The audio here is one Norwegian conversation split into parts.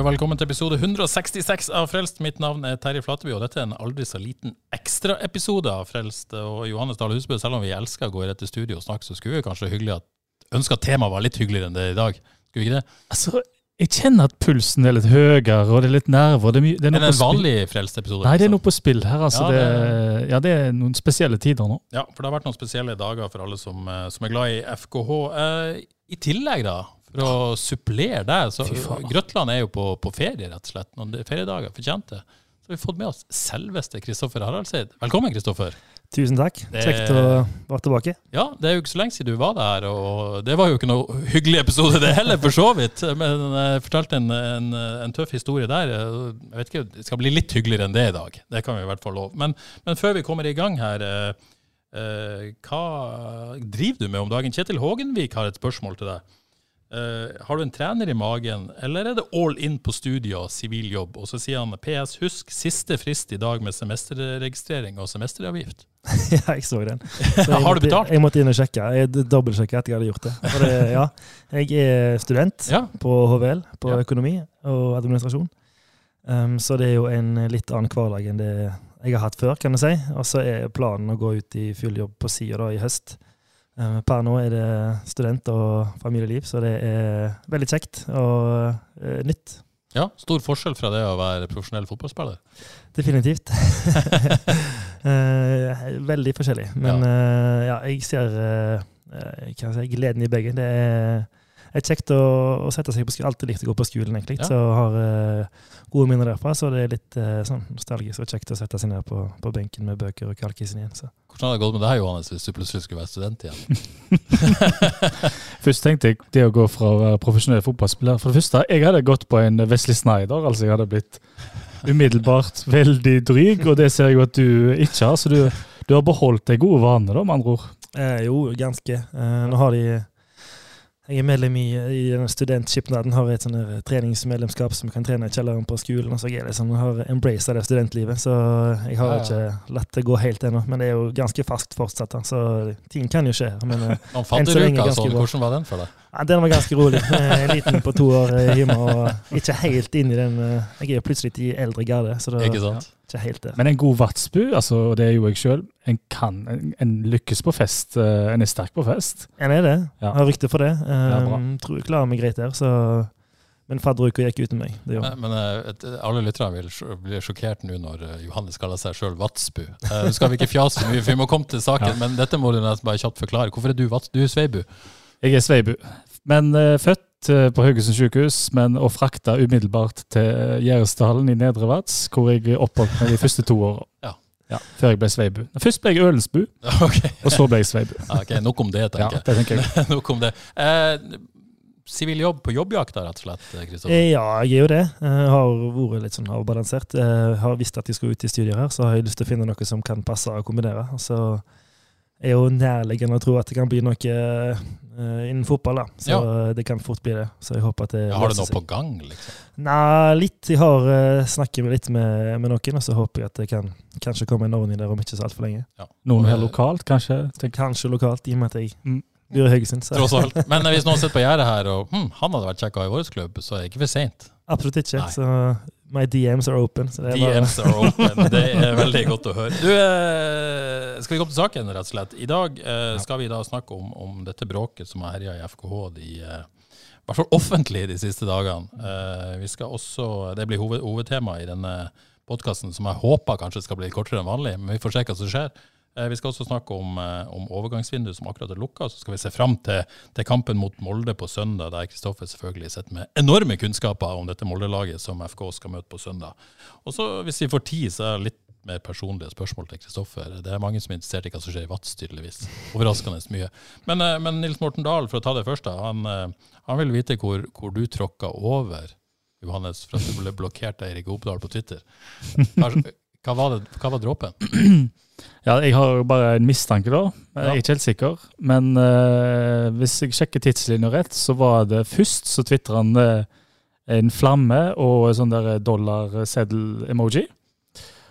Og velkommen til episode 166 av Frelst. Mitt navn er Terje Flateby, og dette er en aldri så liten ekstraepisode av Frelst. Og Johannes Dahl Husbø, selv om vi elsker å gå rett til studio og snakke, så skulle vi kanskje hyggelig at ønske at temaet var litt hyggeligere enn det er i dag. Skulle vi ikke det? Altså, jeg kjenner at pulsen er litt høyere, og det er litt nerver. Det er, det er Er det en vanlig Frelst-episode? Nei, det er noe på spill her. Altså, Ja, det, det- ja, det er noen spesielle tider nå. Ja, for det har vært noen spesielle dager for alle som, eh, som er glad i FKH. Eh, I tillegg, da, for å supplere det, så Grøtland er jo på, på ferie, rett og slett. Noen feriedager, fortjente. Så har vi fått med oss selveste Kristoffer Haraldseid. Velkommen, Kristoffer. Tusen takk. Kjekt å være tilbake. Ja, det er jo ikke så lenge siden du var der, og det var jo ikke noe hyggelig episode det heller, for så vidt. Men jeg fortalte en, en, en tøff historie der. Jeg vet ikke, Det skal bli litt hyggeligere enn det i dag. Det kan vi i hvert fall love. Men, men før vi kommer i gang her, eh, eh, hva driver du med om dagen? Kjetil Hågenvik har et spørsmål til deg. Eh, har du en trener i magen, eller er det all in på studiet og sivil jobb? Og så sier han PS, husk siste frist i dag med semesterregistrering og semesteravgift. ja, jeg så den. Så jeg Har du måtte- betalt? Jeg måtte inn og sjekke. Jeg dobbeltsjekka etter jeg hadde gjort det. For det ja, jeg er student Ja, på HVL, på Ja. økonomi og administrasjon. Um, så det er jo en litt annen hverdag enn det jeg har hatt før, kan du si. Og så er planen å gå ut i full jobb på sida i høst. Um, per nå er det student og familieliv, så det er veldig kjekt og eh, nytt. Ja, Stor forskjell fra det å være profesjonell fotballspiller. Definitivt. Eh, veldig forskjellig. Men eh, ja, jeg ser eh, eh, jeg si, gleden i begge. Det er, er kjekt å, å sette seg på skolen. Alltid likt å gå på skolen, egentlig. Ja. Så har uh, gode minner derfra. Så det er litt uh, sånn nostalgisk og kjekt å sette seg ned på, på benken med bøker og kalkisen igjen. Så. Hvordan hadde det gått med deg, Johannes, hvis du plutselig skulle være student igjen? Først tenkte jeg det å gå fra å være profesjonell fotballspiller For det første, jeg hadde gått på en Wesley Snyder. altså Jeg hadde blitt umiddelbart veldig dryg, og det ser jeg jo at du ikke har. Så du, du har beholdt de gode vanene, da, med andre ord. Eh, jo, ganske. Eh, nå har de Jeg er medlem i, i studentskipnaden. Har et sånn treningsmedlemskap som kan trene i kjelleren på skolen. Og så jeg liksom, har embraced det studentlivet, så jeg har Ja, ja. ikke latt det gå helt ennå. Men det er jo ganske ferskt fortsatt, da, så ting kan jo skje. Men Man fant fadderuker, ganske sånn, hvordan var den for deg? ja, den var ganske rolig. Eh, liten på to år eh, hjemme og ikke helt inn i den eh, Jeg er jo plutselig i eldre garde, så det Ikke sant? Ikke helt der. Men en god vatsbu, altså, og det er jo jeg sjøl, en kan en, en lykkes på fest. eh, En er sterk på fest. En er det. Ja. Har rykte for det. Ja. Um, tror jeg klarer meg greit der, så Men fadderuka gikk uten meg. Det gjorde. Men, men eh, et- alle lytterne vil bli sjokkert nå når eh, Johannes kaller seg sjøl Vatsbu. Eh, Nå skal vi ikke fjase så mye, for vi må komme til saken, Ja. men dette må du nesten bare kjapt forklare. Hvorfor er du Vats? Du er Sveibu. Jeg er Sveibu, men uh, født eh, på Haugesund sykehus, men og frakta umiddelbart til uh, i Nedre Vats, hvor jeg oppholdt meg de første to åra. Ja. før jeg ble Sveibu. Først ble jeg Ølensbu, okay. og så ble jeg Sveibu. Ja, ok, nok om det, Ja, tenker det tenker jeg. nok om det. Eh, Sivil jobb på jobbjakt, da, rett og slett, eh, Kristoffer? Eh, Ja, jeg er jo det. Jeg har vært litt sånn avbalansert. Jeg har visst at jeg skulle ut i studier her, så har jeg lyst til å finne noe som kan passe og kombinere. Så Så er jo nærliggende å tro at det kan bli noe eh, innen fotball, da. Så det kan fort bli det. Så jeg håper at det har du noe seg. på gang, liksom? Nei, litt. Jeg har uh, snakket litt med, med noen, og så håper jeg at det kan kanskje komme en ordning der om ikke så altfor lenge. Noen her lokalt, kanskje? Tenk- Kanskje lokalt, i og med at jeg Mm. bor i Haugesund. så- Tross alt. Men eh, hvis noen sitter på gjerdet her og hm, han hadde vært kjekka i vår klubb, så er det ikke for seint. Absolutt ikke. Nei. Så my DMs are open. Så det er bare, DMs are open. Det er veldig godt å høre. Du, eh, skal vi gå til saken, rett og slett? I dag eh, skal vi da snakke om, om dette bråket som har herja i FKH de eh, i hvert fall offentlig de siste dagene. Vi skal også, Det blir hoved, hovedtema i denne podkasten, som jeg håper kanskje skal bli kortere enn vanlig, men vi får se hva som skjer. Eh, Vi skal også snakke om, eh, om overgangsvinduet som akkurat er lukka. Så skal vi se fram til, til kampen mot Molde på søndag, der Kristoffer selvfølgelig sitter med enorme kunnskaper om dette Molde-laget som FK skal møte på søndag. Og så, hvis vi får tid, så er det litt mer personlige spørsmål til Kristoffer. Det er mange som er interessert i hva som skjer i Vats, tydeligvis. Overraskende mye. Men, eh, men, Nils Morten Dahl, for å ta det først, han, han vil vite hvor, hvor du tråkka over Johannes for at du ble blokkert av Erik Opedal på Twitter. Hva, var, det, hva var dråpen? Ja, jeg har bare en mistanke, da. Jeg er ikke helt sikker. Men uh, hvis jeg sjekker tidslinja rett, så var det først så tvitra han uh, en flamme og en sånn der dollarseddel-emoji.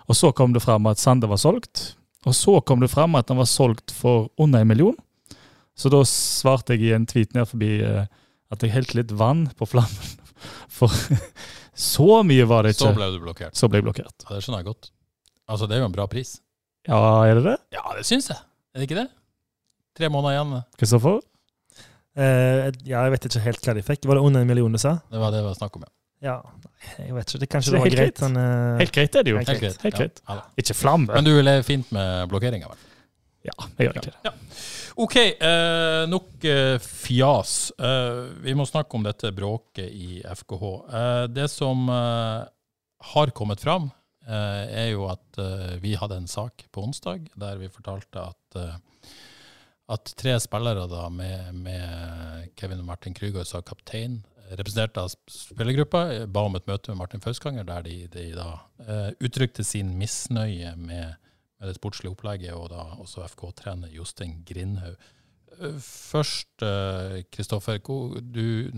Og så kom det fram at Sande var solgt. Og så kom det fram at han var solgt for under en million. Så da svarte jeg i en tweet ned forbi uh, at jeg helte litt vann på flammen. For så mye var det ikke. Så ble du blokkert. Så ble jeg blokkert. Ja, Det skjønner jeg godt. Altså, det er jo en bra pris. Ja, er det det? Ja, det syns jeg. Er det ikke det? Tre måneder igjen. Kristoffer? Eh, ja, jeg vet ikke helt hva de fikk. Var det under en million du sa? Det var det det var snakk om, ja. Ja, jeg vet ikke. Det, kanskje det var helt greit. greit. Men, uh, Helt greit er det jo. Helt Helt greit. Helt greit. Ja, ja. Ikke flamme. Men du lever fint med blokkeringa, vel? Ja, jeg gjør ikke det. Ja. OK, uh, nok uh, fjas. Eh, vi må snakke om dette bråket i FKH. Eh, det som har kommet fram, er jo at eh, vi hadde en sak på onsdag der vi fortalte at, eh, at tre spillere da med, med Kevin Martin Krüger som kaptein, representert av spillergruppa, eh, ba om et møte med Martin Fauskanger, der de, de da eh, uttrykte sin misnøye med med det sportslige opplegget, og da også FK-trener Jostein Grindhaug. Eh, Først, Kristoffer, du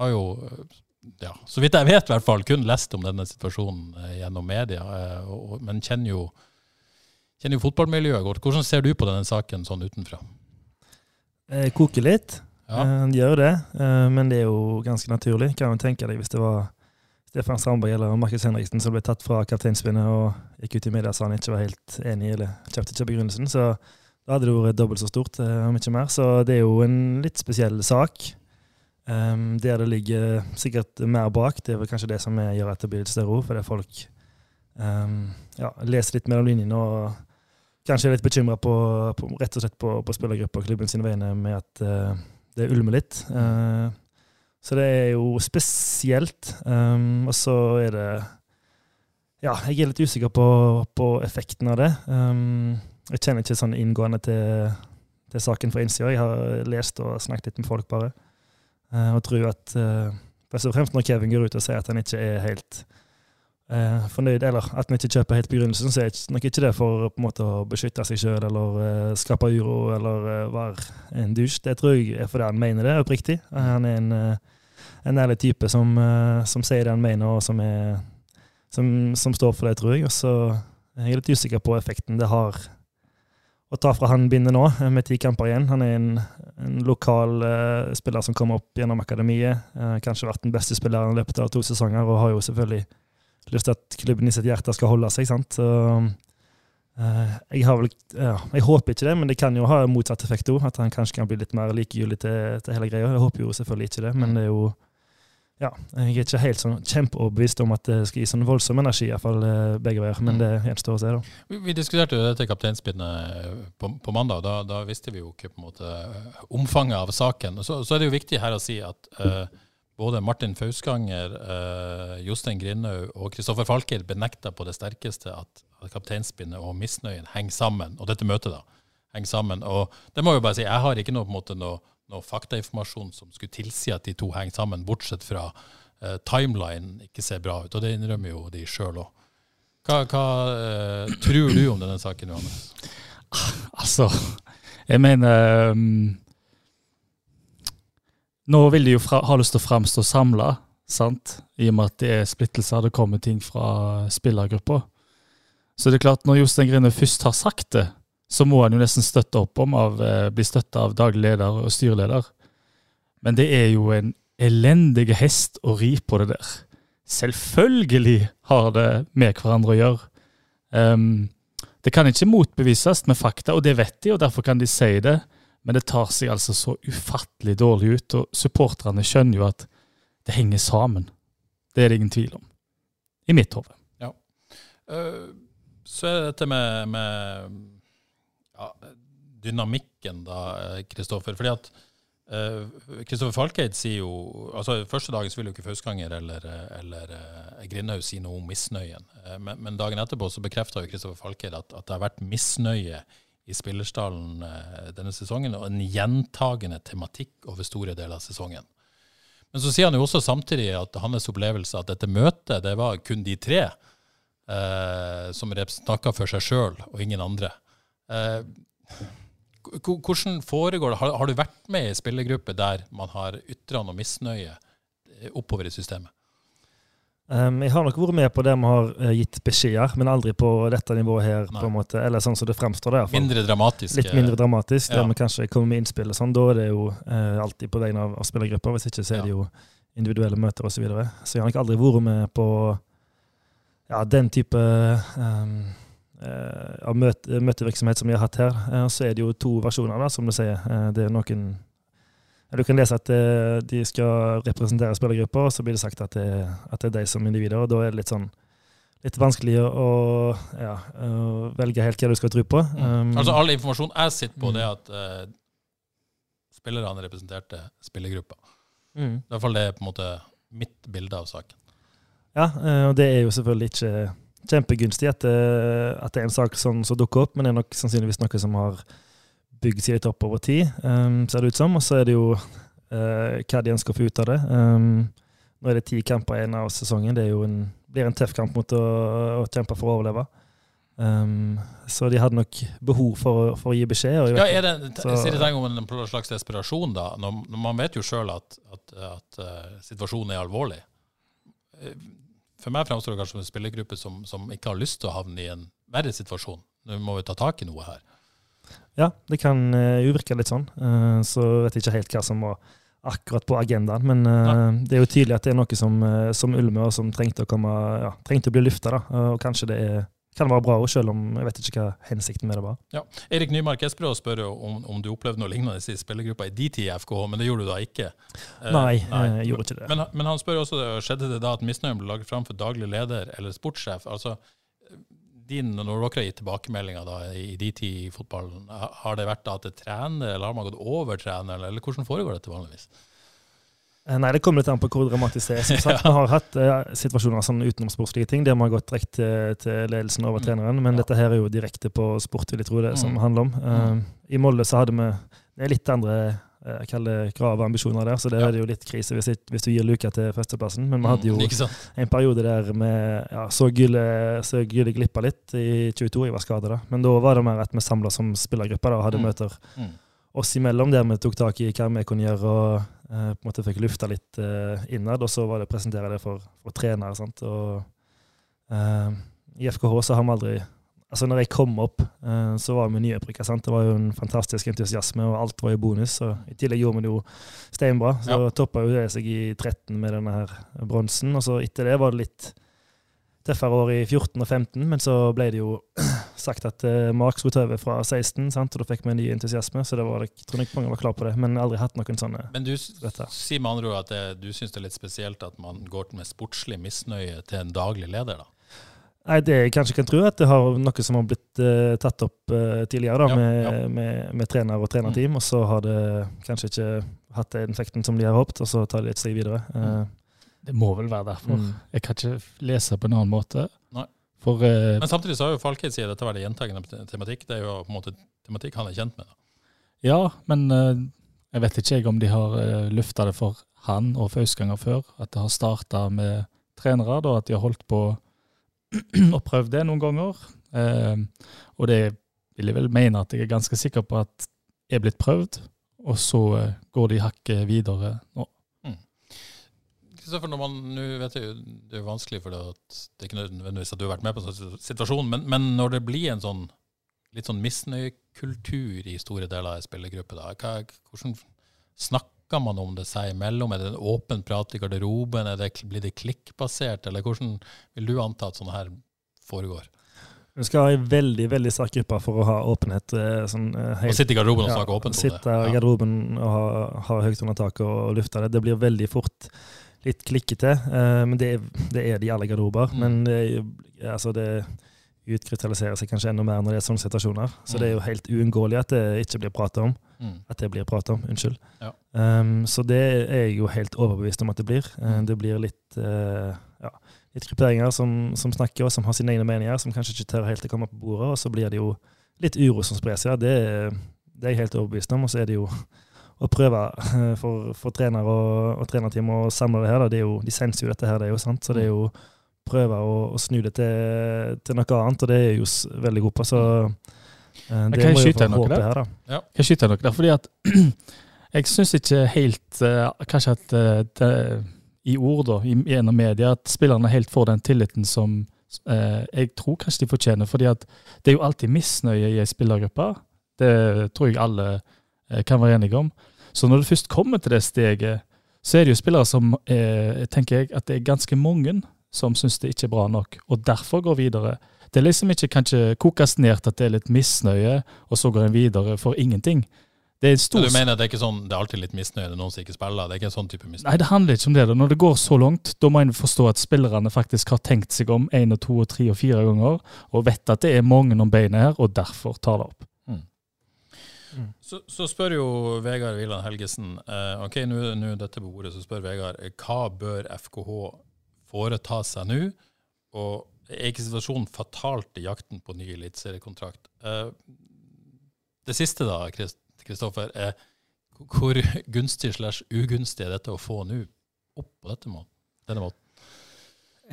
har jo, eh, ja, så vidt jeg vet i hvert fall, kun lest om denne situasjonen eh, gjennom media, eh, og, men kjenner jo, kjenner jo fotballmiljøet godt. Hvordan ser du på denne saken sånn utenfra? Jeg koker litt. Ja. Jeg gjør det, eh, men det er jo ganske naturlig. Kan jo tenke deg hvis det var Stefan Strandberg eller Markus Henriksen som ble tatt fra kapteinspinnet og gikk ut i media og sa han ikke var helt enig eller kjøpte ikke begrunnelsen, så da hadde det vært dobbelt så stort, eh, om ikke mer. Så det er jo en litt spesiell sak. Um, der det ligger sikkert mer bak. Det er vel kanskje det som gjør at det blir litt større ord, fordi folk um, ja, leser litt mellom linjene og kanskje er litt bekymra på, på, rett og slett på, på spillergruppa og klubben sine vegne med at uh, det ulmer litt. Uh, så det er jo spesielt. Um, og så er det Ja, jeg er litt usikker på, på effekten av det. Um, jeg kjenner ikke sånn inngående til, til saken fra innsida. Jeg har lest og snakket litt med folk, bare. Uh, og tror at uh, Først og fremst når Kevin går ut og sier at han ikke er helt eh, fornøyd, eller at han ikke kjøper helt begrunnelsen, så er det nok ikke det for måte å beskytte seg sjøl eller eh, skape uro eller eh, være en dusj. Det tror jeg er fordi han mener det oppriktig. Han er en en ærlig type som, som, sier det han mener, og som, er, som, som, står for det, tror jeg. Og så er jeg litt usikker på effekten det har å ta fra han bindet nå, med ti kamper igjen. Han er en, en lokal uh, spiller som kommer opp gjennom akademiet. Uh, kanskje vært den beste spilleren i løpet av to sesonger, og har jo selvfølgelig lyst til at klubben i sitt hjerte skal holde seg. sant? Så, jeg, vel, ja, jeg, håper ikke det, men det kan jo ha motsatt effekt òg. At han kanskje kan bli litt mer likegyldig til, til hele greia. Jeg håper jo selvfølgelig ikke det, men det er jo ja, jeg er ikke helt sånn kjempeoverbevist om at det skal gi sånn voldsom energi, iallfall begge veier. Men det gjenstår å se, da. Vi, vi diskuterte jo dette kapteinspinnet på, på mandag. Da, da, visste vi jo ikke på en måte omfanget av saken. Så, så er det jo viktig her å si at uh, både Martin Fauskanger, uh, Jostein Grindhaug og Kristoffer Falker benekta på det sterkeste at, at kapteinspinnet og misnøyen henger sammen. Og dette møtet, da, henger sammen. Og det må jeg bare si, jeg har ikke noe, på en måte, noe noe faktainformasjon som skulle tilsi at de to henger sammen, bortsett fra uh, timeline ikke ser bra ut. Og det innrømmer jo de sjøl òg. Hva, hva uh, tror du om denne saken, Johannes? Altså, jeg mener um, Nå vil de jo fra, ha lyst til å framstå samla, sant? I og med at det er splittelser. Det kommer ting fra spillergruppa. Så det er klart, når Jostein Grine først har sagt det, så må han jo nesten støtte opp om av, eh, bli støtta av daglig leder og styreleder. Men det er jo en elendig hest å ri på det der. Selvfølgelig har det med hverandre å gjøre. Um, det kan ikke motbevises med fakta, og det vet de, og derfor kan de si det. Men det tar seg altså så ufattelig dårlig ut, og supporterne skjønner jo at det henger sammen. Det er det ingen tvil om. I mitt hode. Ja. Uh, så er det dette med, med ja, dynamikken, da, Kristoffer. Fordi at Kristoffer uh, Falkeid sier jo altså Første dagen så vil jo ikke Fauskanger eller, eller uh, Grindhaug si noe om misnøyen. Uh, men, men, dagen etterpå så bekrefta Kristoffer Falkeid at, at, det har vært misnøye i spillerstallen denne sesongen, og en gjentagende tematikk over store deler av sesongen. Men så sier han jo også samtidig at hans opplevelse at dette møtet, det var kun de tre som snakka for seg sjøl og ingen andre. Hvordan foregår det? Har, har, du vært med i spillergruppe der man har ytra noe misnøye eh, oppover i systemet? Um, jeg har nok vært med på det vi har uh, gitt beskjeder, men aldri på dette nivået her. på en måte, Eller sånn som det fremstår. Der, mindre dramatisk. Litt mindre dramatisk, ja. der vi kanskje kommer med innspill. og sånn, Da er det jo uh, alltid på vegne av, av spillergrupper. Hvis ikke så er det jo individuelle møter osv. Så, videre. så jeg har nok aldri vært med på ja, den type um, Eh, av møte, møtevirksomhet som vi har hatt her. Eh, så er det jo to versjoner, da, som du sier. Eh, det er noen Du kan lese at de skal representere spillergrupper, og så blir det sagt at det, at det er de som individer. og Da er det litt sånn litt vanskelig å, ja, å velge helt hva du skal tro på. Mm. Um, altså All informasjon jeg sitter på, det er at uh, spillerne representerte spillergruppa. Mm. I hvert fall det er på en måte mitt bilde av saken. Ja, og det er jo selvfølgelig ikke kjempegunstig at, at, det er en sak som, som dukker opp, men det er nok sannsynligvis noe som har bygd seg litt opp over tid, um, ser det ut som. Og så er det jo uh, hva de ønsker å få ut av det. Um, nå er det ti kamper igjen av sesongen. Det en, blir en tøff kamp mot å, å kjempe for å overleve. Um, så de hadde nok behov for, for å gi beskjed. ja, er det, så, sier det om en slags desperasjon, da? Når, når man vet jo sjøl at, at, at uh, situasjonen er alvorlig for meg framstår det kanskje som en spillergruppe som, som, ikke har lyst til å havne i en verre situasjon. Nå må vi ta tak i noe her. Ja, det kan uh, virke litt sånn. Uh, så vet jeg ikke helt hva som var akkurat på agendaen. Men uh, det er jo tydelig at det er noe som, som ulmer, og som trengte å, komme, ja, trengte å bli lufta. og kanskje det er kan være bra òg, selv om jeg vet ikke hva hensikten med det var. Ja. Erik Nymark Espero spør om, om du opplevde noe lignende i spillergruppa i din tid i FKH, men det gjorde du da ikke? Eh, nei, nei, jeg gjorde ikke det. Men, men, han spør også, skjedde det da at misnøyen ble laget fram for daglig leder eller sportssjef? Altså, din, når dere har gitt tilbakemeldinger da, i din tid i fotballen, har det vært da det trener, eller har man gått over trener, eller hvordan foregår dette vanligvis? Eh, nei, det kommer litt an på hvor dramatisk det er. Som sagt, Vi har hatt uh, situasjoner sånn utenomsportslige ting der vi har gått direkte til, til ledelsen over mm. treneren, men ja. dette her er jo direkte på sport, vil jeg tro det mm. som handler om. Uh, I Molde så hadde vi det er litt andre uh, krav og ambisjoner der, så det ja. er jo litt krise hvis, hvis, du gir Luka til førsteplassen. Men vi hadde jo mm, en periode der vi ja, så Gylle glippa litt i 22. Jeg var skada da, men da var det mer at vi samla som spillergruppe og hadde mm. møter. Oss imellom der vi tok tak i hva vi kunne gjøre, og uh, på en måte fikk lufta litt uh, innad. Og så var det å presentere det for, for trenere. Sant? Og uh, i FKH så har vi aldri Altså når jeg kom opp, så var vi nyopprykka. Det var jo en fantastisk entusiasme, og alt var jo bonus. Og I tillegg gjorde vi det jo steinbra. Så ja. toppa jo det seg i 13 med denne her bronsen. Og så etter det var det litt tøffere år i 14 og 15, men så ble det jo sagt at uh, Mark skulle ta over fra 16, sant? og da fikk vi en ny entusiasme. Så det var, jeg tror ikke mange var klar på det, men aldri hatt noen sånne Men du sier med andre ord at det, du syns det er litt spesielt at man går med sportslig misnøye til en daglig leder, da? Nei, det jeg kanskje kan tro, at det har noe som har blitt uh, tatt opp uh, tidligere da, ja, med, ja. Med, med, trener og trenerteam, mm. og så har det kanskje ikke hatt den effekten som de har håpet, og så tar de et steg videre. Uh, Det må vel være derfor. Mm. Jeg kan ikke lese på en annen måte. Nei. For, uh, Men samtidig så har jo Falkheid sier dette vært gjentagende tematikk. Det er jo på en måte tematikk han er kjent med. Da. Ja, men uh, jeg vet ikke om de har uh, lufta det for han og Fausganger før. At det har starta med trenere, da, at de har holdt på og prøvd det noen ganger. Uh, og det vil jeg vel mene at jeg er ganske sikker på at er blitt prøvd, og så går de hakket videre nå. Kristoffer, når man, nå vet jeg, Det er vanskelig, for det, det er ikke nødvendigvis at du har vært med på en sånn situasjon, men, men, når det blir en sånn litt sånn misnøyekultur i store deler av en spillergruppe, da, hva, hvordan snakker man om det seg imellom? Er det en åpen prat i garderoben? Det, blir det klikkbasert, eller hvordan vil du anta at sånn her foregår? Du skal ha en veldig veldig sterk gruppe for å ha åpenhet. Eh, sånn, eh, helt, og sitte i garderoben og snakke ja, åpent om det? Sitte i garderoben og ha, ha høyt under taket og lufte det. Det blir veldig fort litt klikkete. Uh, men det, det, er de alle garderober. Mm. Men det, altså det, utkrystalliserer seg kanskje enda mer når det er sånne situasjoner. Så det er jo helt uunngåelig at det ikke blir prata om. Mm. At det blir prata om, unnskyld. Ja. Um, så det er jeg jo helt overbevist om at det blir. Uh, det blir litt, uh, ja, litt grupperinger som, som, snakker, og som har sine egne meninger, som kanskje ikke tør helt å komme på bordet, og så blir det jo litt uro som sprer seg. Det, det er jeg helt overbevist om. Og så er det jo å prøve uh, for, for trener og, og trenerteam og samle det her. Da. Det jo, de senser jo dette her, det er jo sant. Så det er jo prøve å, å snu det til, til, noe annet, og det er jo veldig god på. Så uh, det kan må jo skyte håpet der? her, da. Ja. Kan jeg skyte noe der? Fordi at jeg syns ikke helt uh, Kanskje at det, i ord, da, gjennom media, at spillerne helt får den tilliten som uh, jeg tror kanskje de fortjener. fordi at det er jo alltid misnøye i ei spillergruppe. Det tror jeg alle kan være enige om. Så når det først kommer til det steget, så er det jo spillere som tenker jeg at det er ganske mange som syns det ikke er bra nok, og derfor går videre. Det er liksom ikke kanskje kokes ned til at det er litt misnøye, og så går en videre for ingenting. Det er stor... Ja, du mener at det er ikke sånn, det er alltid litt misnøye når noen som ikke spiller? Det er ikke en sånn type misnøye? Nei, det handler ikke om det. Når det går så langt, da må en forstå at spillerne faktisk har tenkt seg om én og to og tre og fire ganger, og vet at det er mange om beinet her, og derfor tar det opp. Mm. Så, så, spør jo Vegard Villand Helgesen eh, ok, nå dette på bordet, så spør Vegard hva bør FKH foreta seg nå? Og er ikke situasjonen fatalt i jakten på ny eliteseriekontrakt? Eh, det siste, da, Kristoffer, er hvor gunstig slash ugunstig er dette å få nå opp på dette må denne måten?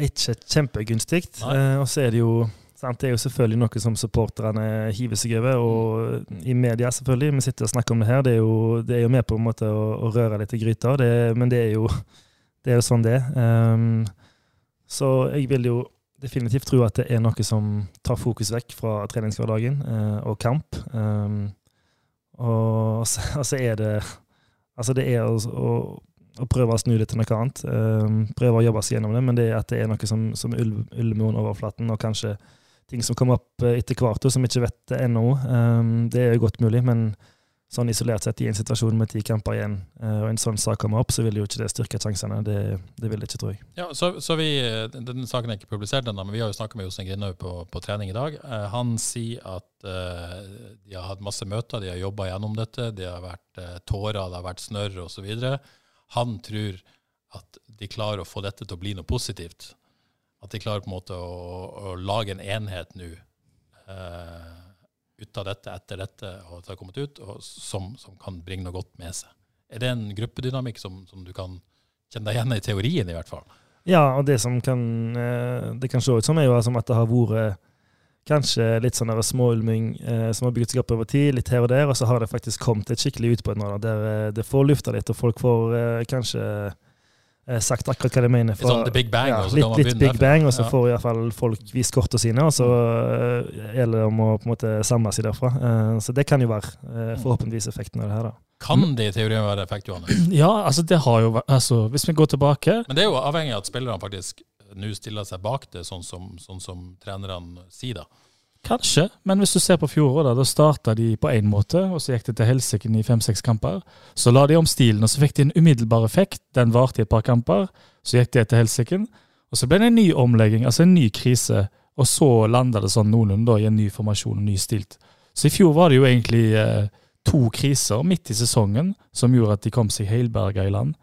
Ikke kjempegunstig. Eh, og så er det jo det er jo selvfølgelig noe som supporterne hiver seg over, og i media selvfølgelig. Vi sitter og snakker om det her. Det er jo, det er jo med på en måte å, å røre litt i gryta, det, men det er, jo, det er jo sånn det er. Um, så jeg vil jo definitivt tro at det er noe som tar fokus vekk fra treningshverdagen uh, og kamp. Um, og, så, og, så, er det Altså, det er å, å, å, prøve å snu det til noe annet. Um, prøve å jobbe seg gjennom det, men det er at det er noe som, som ulmer under overflaten, og kanskje ting som kommer opp etter hvert, som ikke vet ennå. Um, det er jo godt mulig, men sånn isolert sett i en situasjon med ti kamper igjen, og en sånn sak kommer opp, så vil jo ikke det styrke sjansene. Det, det vil det ikke, tror jeg. Ja, så, så vi, Denne saken er ikke publisert ennå, men vi har jo snakka med Jostein Grindhaug på, på, trening i dag. Han sier at uh, de har hatt masse møter, de har jobba gjennom dette. Det har vært uh, tårer, det har vært snørr osv. Han tror at de klarer å få dette til å bli noe positivt. At de klarer på en måte å, å lage en enhet nå ut av dette etter dette, og det har kommet ut, som, som, kan bringe noe godt med seg. Er det en gruppedynamikk som, som, du kan kjenne deg igjen i teorien, i hvert fall? Ja, og det som kan, det kan se ut som, er jo at det har vært kanskje litt sånn småulming eh, som har bygget seg opp over tid, litt her og der, og så har det faktisk kommet et skikkelig utbrudd nå, der det får lufta litt, og folk får eh, kanskje sagt akkurat hva de mener. For, sånn the big bang, ja, og så litt, litt big bang, og så ja. får i hvert fall folk vist kortene sine, og så uh, gjelder det om å på en måte samle seg derfra. Uh, så det kan jo være uh, forhåpentligvis effekten av det her. da. Kan det i teorien være effekt, Johannes? Ja, altså det har jo vært, altså Hvis vi går tilbake Men det er jo avhengig av at spillerne faktisk nå stiller seg bak det, sånn som, sånn som trenerne sier, da. Kanskje, men hvis du ser på fjoråret, da starta de på én måte, og så gikk det til helsike i fem-seks kamper. Så la de om stilen, og så fikk de en umiddelbar effekt. Den varte i et par kamper. Så gikk det til helsike. Og så ble det en ny omlegging, altså en ny krise. Og så landa det sånn noenlunde i en ny formasjon og ny stilt. Så i fjor var det jo egentlig eh, to kriser midt i sesongen som gjorde at de kom seg heilberga i land.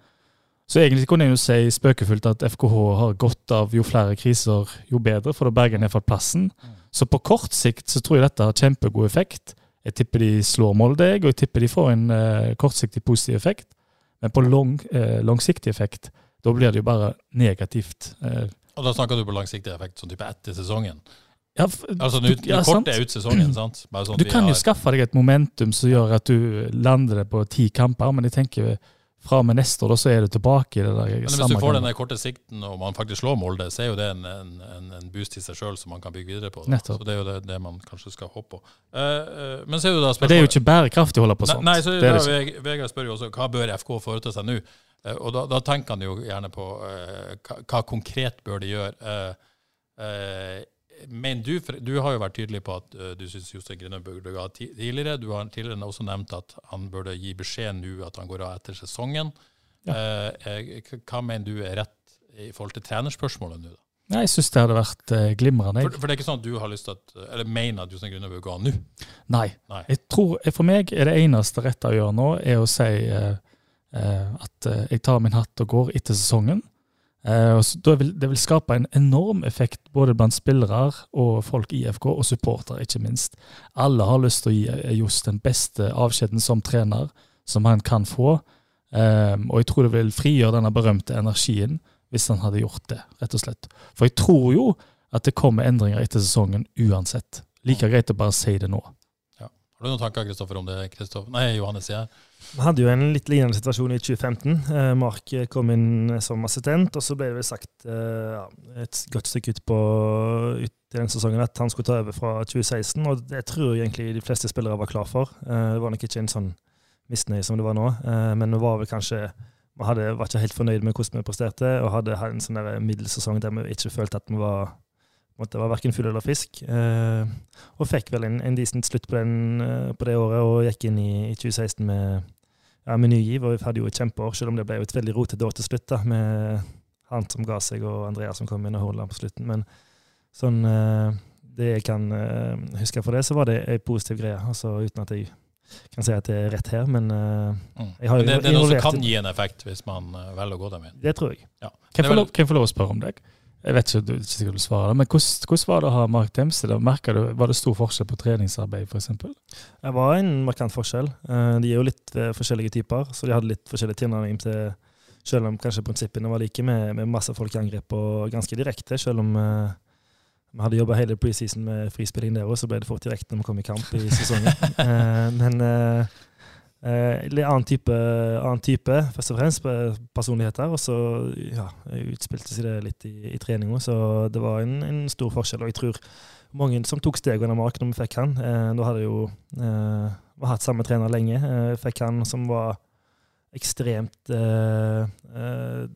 Så egentlig kunne jeg jo si spøkefullt at FKH har godt av jo flere kriser, jo bedre, for da berger en iallfall plassen. Så på kort sikt så tror jeg dette har kjempegod effekt. Jeg tipper de slår Molde, og jeg tipper de får en eh, kortsiktig positiv effekt. Men på lang, eh, langsiktig effekt, da blir det jo bare negativt. Eh. Og da snakker du på langsiktig effekt, sånn type etter sesongen? Ja, altså du, ja, er ut sesongen, sant? Sånn du kan jo skaffe deg et momentum som gjør at du lander det på ti kamper, men jeg tenker fra og med neste år, da, så er du tilbake i det der Men Hvis du får den korte sikten og man faktisk slår Molde, så er jo det en, en, en boost i seg sjøl som man kan bygge videre på. Så Det er jo det, det, man kanskje skal håpe på. Uh, uh, men, så er det, da men det er jo ikke bærekraftig å holde på sånt. Nei, så det da, Vegard spør jo også hva bør FK foreta seg nå. Uh, og da, da, tenker han jo gjerne på hva, hva, konkret bør de gjøre. Men du, du har jo vært tydelig på at uh, du syns Jostein Grine burde gå av tidligere. Du har tidligere også nevnt at han burde gi beskjed nå at han går av etter sesongen. Ja. Uh, hva mener du er rett i forhold til trenerspørsmålet nå? da? Nei, Jeg syns det hadde vært uh, glimrende. For, for, det er ikke sånn at du har lyst til at, eller mener at Jostein Grüner bør gå av nå? Nei. Nei. Jeg tror, For meg er det eneste rette å gjøre nå, er å si at jeg tar min hatt og går etter sesongen. Eh, så, vil, det vil skape en enorm effekt både blant spillere og folk i FK, og supportere, ikke minst. Alle har lyst til å gi eh, Johs den beste avskjeden som trener som han kan få. Um, og jeg tror det vil frigjøre denne berømte energien hvis han hadde gjort det, rett og slett. For jeg tror jo at det kommer endringer etter sesongen uansett. Like greit å bare si det nå. Har du noen tanker Kristoffer, om det? Kristoffer? Nei, Johannes sier. Vi hadde jo en litt lignende situasjon i 2015. Eh, Mark kom inn som assistent, og så ble det vel sagt eh, et godt stykke ut på ut i den sesongen at han skulle ta over fra 2016. Og det tror jeg egentlig de fleste spillere var klar for. Eh, det var nok ikke en sånn misnøye som det var nå, men det var vel kanskje vi var ikke helt fornøyd med hvordan vi presterte, og hadde en sånn middelsesong der vi ikke følte at vi var måtte var verken fugl eller fisk. Eh, og fikk vel en, en decent slutt på, den, eh, på, det året, og gikk inn i, i 2016 med, ja, med ny giv. Og vi hadde jo et kjempeår, selv om det ble et veldig rotete år til slutt, da, med han som ga seg, og Andreas som kom inn og Hordaland på slutten. Men sånn eh, det jeg kan eh, huske for det, så var det ei positiv greie. altså Uten at jeg kan si at det er rett her, men uh, jeg har jo det, det er noe som kan gi en effekt hvis man uh, velger å gå den veien? Det tror jeg. Ja. Kan jeg få lov, å spørre om deg? Jeg vet ikke, du ikke du svarer, men hvordan, hvordan, var det å ha Mark Dempsey? Du, var det stor forskjell på treningsarbeid, f.eks.? Det var en markant forskjell. Uh, de er jo litt forskjellige typer, så de hadde litt forskjellig tilnærming til Selv om kanskje prinsippene var like, med, med masse folk i angrep og ganske direkte. Selv om vi hadde jobba hele preseason med frispilling der òg, så ble det fort direkte når vi kom i kamp i sesongen. eh, men eh, litt annen type, annen type, først og fremst, personligheter. Og så ja, utspilte seg det litt i, i treninga, så det var en, en, stor forskjell. Og jeg tror mange som tok steg under Mark når vi fikk han, eh, da hadde jo eh, hatt samme trener lenge, eh, fikk han som var ekstremt eh, eh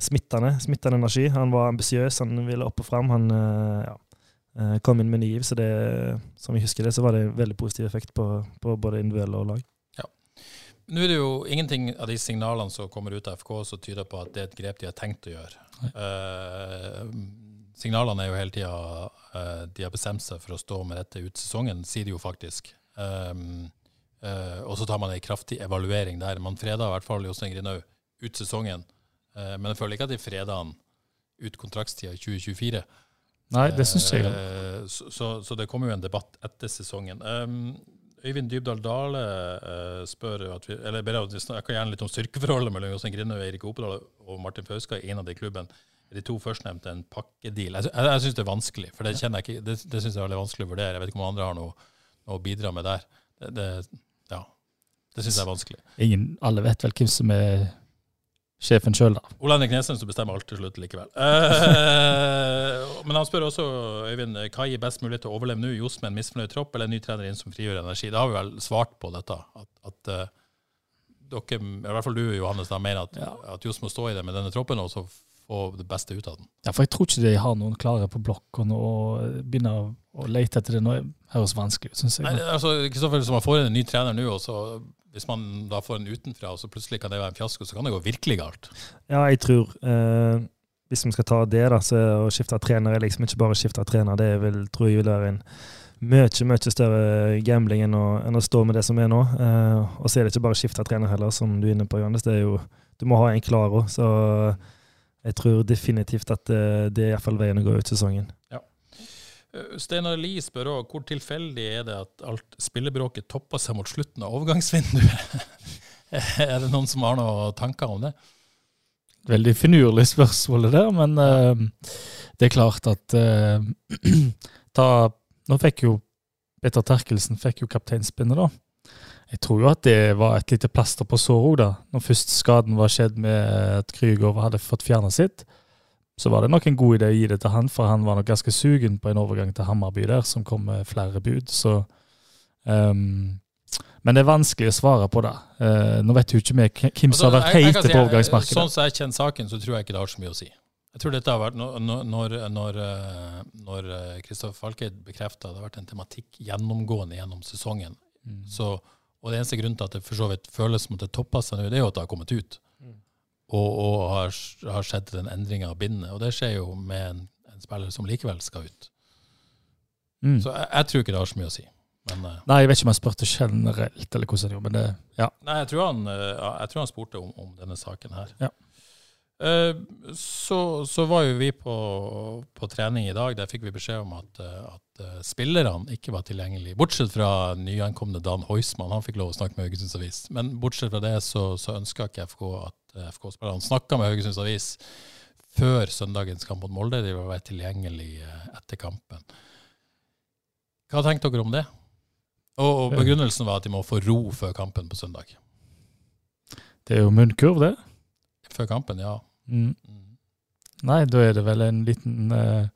smittende, smittende energi. Han var ambisiøs, han ville opp og fram. Han eh, ja, eh, kom inn med ny giv, så det, som vi husker det, så var det en veldig positiv effekt på, på både individuelle og lag. Nå er det jo ingenting av de signalene som kommer ut av FK som tyder på at det er et grep de har tenkt å gjøre. Uh, signalene er jo hele tida uh, de har bestemt seg for å stå med dette ut sesongen, sier de jo faktisk. Um, uh, og så tar man ei kraftig evaluering der. Man freda i hvert fall Jostein Grinhaug ut sesongen. uh, men jeg føler ikke at de freda han ut kontraktstida i 2024. Nei, det syns jeg. Uh, så, så, så, det kommer jo en debatt etter sesongen. Um, Øyvind Dybdahl Dale uh, spør at vi, eller ber at vi snakker gjerne litt om styrkeforholdet mellom Jostein Grinde, Eirik Opedal og Martin Fauska av de klubben De to førstnevnte en pakkedeal. Jeg, jeg, jeg syns det er vanskelig, for det kjenner jeg ikke, det, det synes jeg er veldig vanskelig å vurdere. Jeg vet ikke om andre har noe, noe å bidra med der. Det, det ja, det syns jeg er vanskelig. Ingen, alle vet vel hvem som er sjefen sjøl, da. Ole Henrik Nesheim som bestemmer alt til slutt likevel. Uh, men han spør også, Øyvind, hva gir best mulighet til å overleve nå? Johs med en misfornøyd tropp eller en ny trener inn som frigjør energi? Da har vi vel svart på dette. At, at uh, dere, i hvert fall du Johannes, da, mener at, ja. at Johs må stå i det med denne troppen og så få det beste ut av den. Ja, for jeg tror ikke de har noen klare på blokk, og begynner begynne å lete etter det nå høres vanskelig ut, syns jeg. Nei, altså, Kristoffer, som har fått en ny trener nå, og så hvis man da får en utenfra, og så plutselig kan det være en fiasko, så kan det gå virkelig galt. Ja, jeg tror eh, Hvis vi skal ta det, da, så å skifte trener er liksom ikke bare å skifte trener. Det vil, tror jeg vil være en mye mye større gambling enn å, enn å, stå med det som er nå. Eh, og så er det ikke bare å skifte trener heller, som du er inne på, Johannes. Det er jo, du må ha en klar òg. Så jeg tror definitivt at det, det er iallfall veien å gå ut sesongen. Ja. Eh, Steinar Lie spør òg hvor tilfeldig er det at alt spillebråket topper seg mot slutten av overgangsvinduet? er det noen som har noen tanker om det? Veldig finurlig spørsmål det der, men uh, det er klart at uh, ta, Nå fikk jo Petter Terkelsen fikk jo kapteinspinnet, da. Jeg tror jo at det var et lite plaster på såret òg, da. Når først skaden var skjedd med at Krüger hadde fått fjerna sitt så var det nok en god idé å gi det til han, for han var nok ganske sugen på en overgang til Hammarby der, som kom med flere bud. Så um, Men det er vanskelig å svare på det. Uh, nå vet jo ikke vi hvem som har vært heite si, på overgangsmarkedet. Sånn som jeg kjenner saken, så tror jeg ikke det har så mye å si. Jeg tror dette har vært, Når, når, når, når Kristoffer eh, Falkeid bekrefta det har vært en tematikk gjennomgående gjennom sesongen, mm. så, og det eneste grunnen til at det for så vidt føles som at det topper seg nå, det er jo at det har kommet ut. Og, og har, har skjedd den endringa av bindet. Og det skjer jo med en, en spiller som likevel skal ut. Mm. Så jeg, jeg, tror ikke det har så mye å si. Men, uh, Nei, jeg vet ikke om jeg spurte generelt, eller hvordan han gjorde, men det, ja. Nei, jeg tror han, uh, jeg tror han spurte om, om, denne saken her. Ja. Uh, så, så, var jo vi på, på, trening i dag. Der fikk vi beskjed om at, at spillerne ikke var tilgjengelige. Bortsett fra nyankomne Dan Heusmann, han fikk lov å snakke med Haugesunds Avis. Men bortsett fra det så, så ønska ikke FK at FK-spillerne snakka med Haugesunds Avis før søndagens kamp mot Molde. De vil være tilgjengelige etter kampen. Hva tenkte dere om det? Og, og begrunnelsen var at de må få ro før kampen på søndag. Det er jo munnkurv, det. Før kampen, ja. Mm. Mm. Nei, da er det vel en liten eh,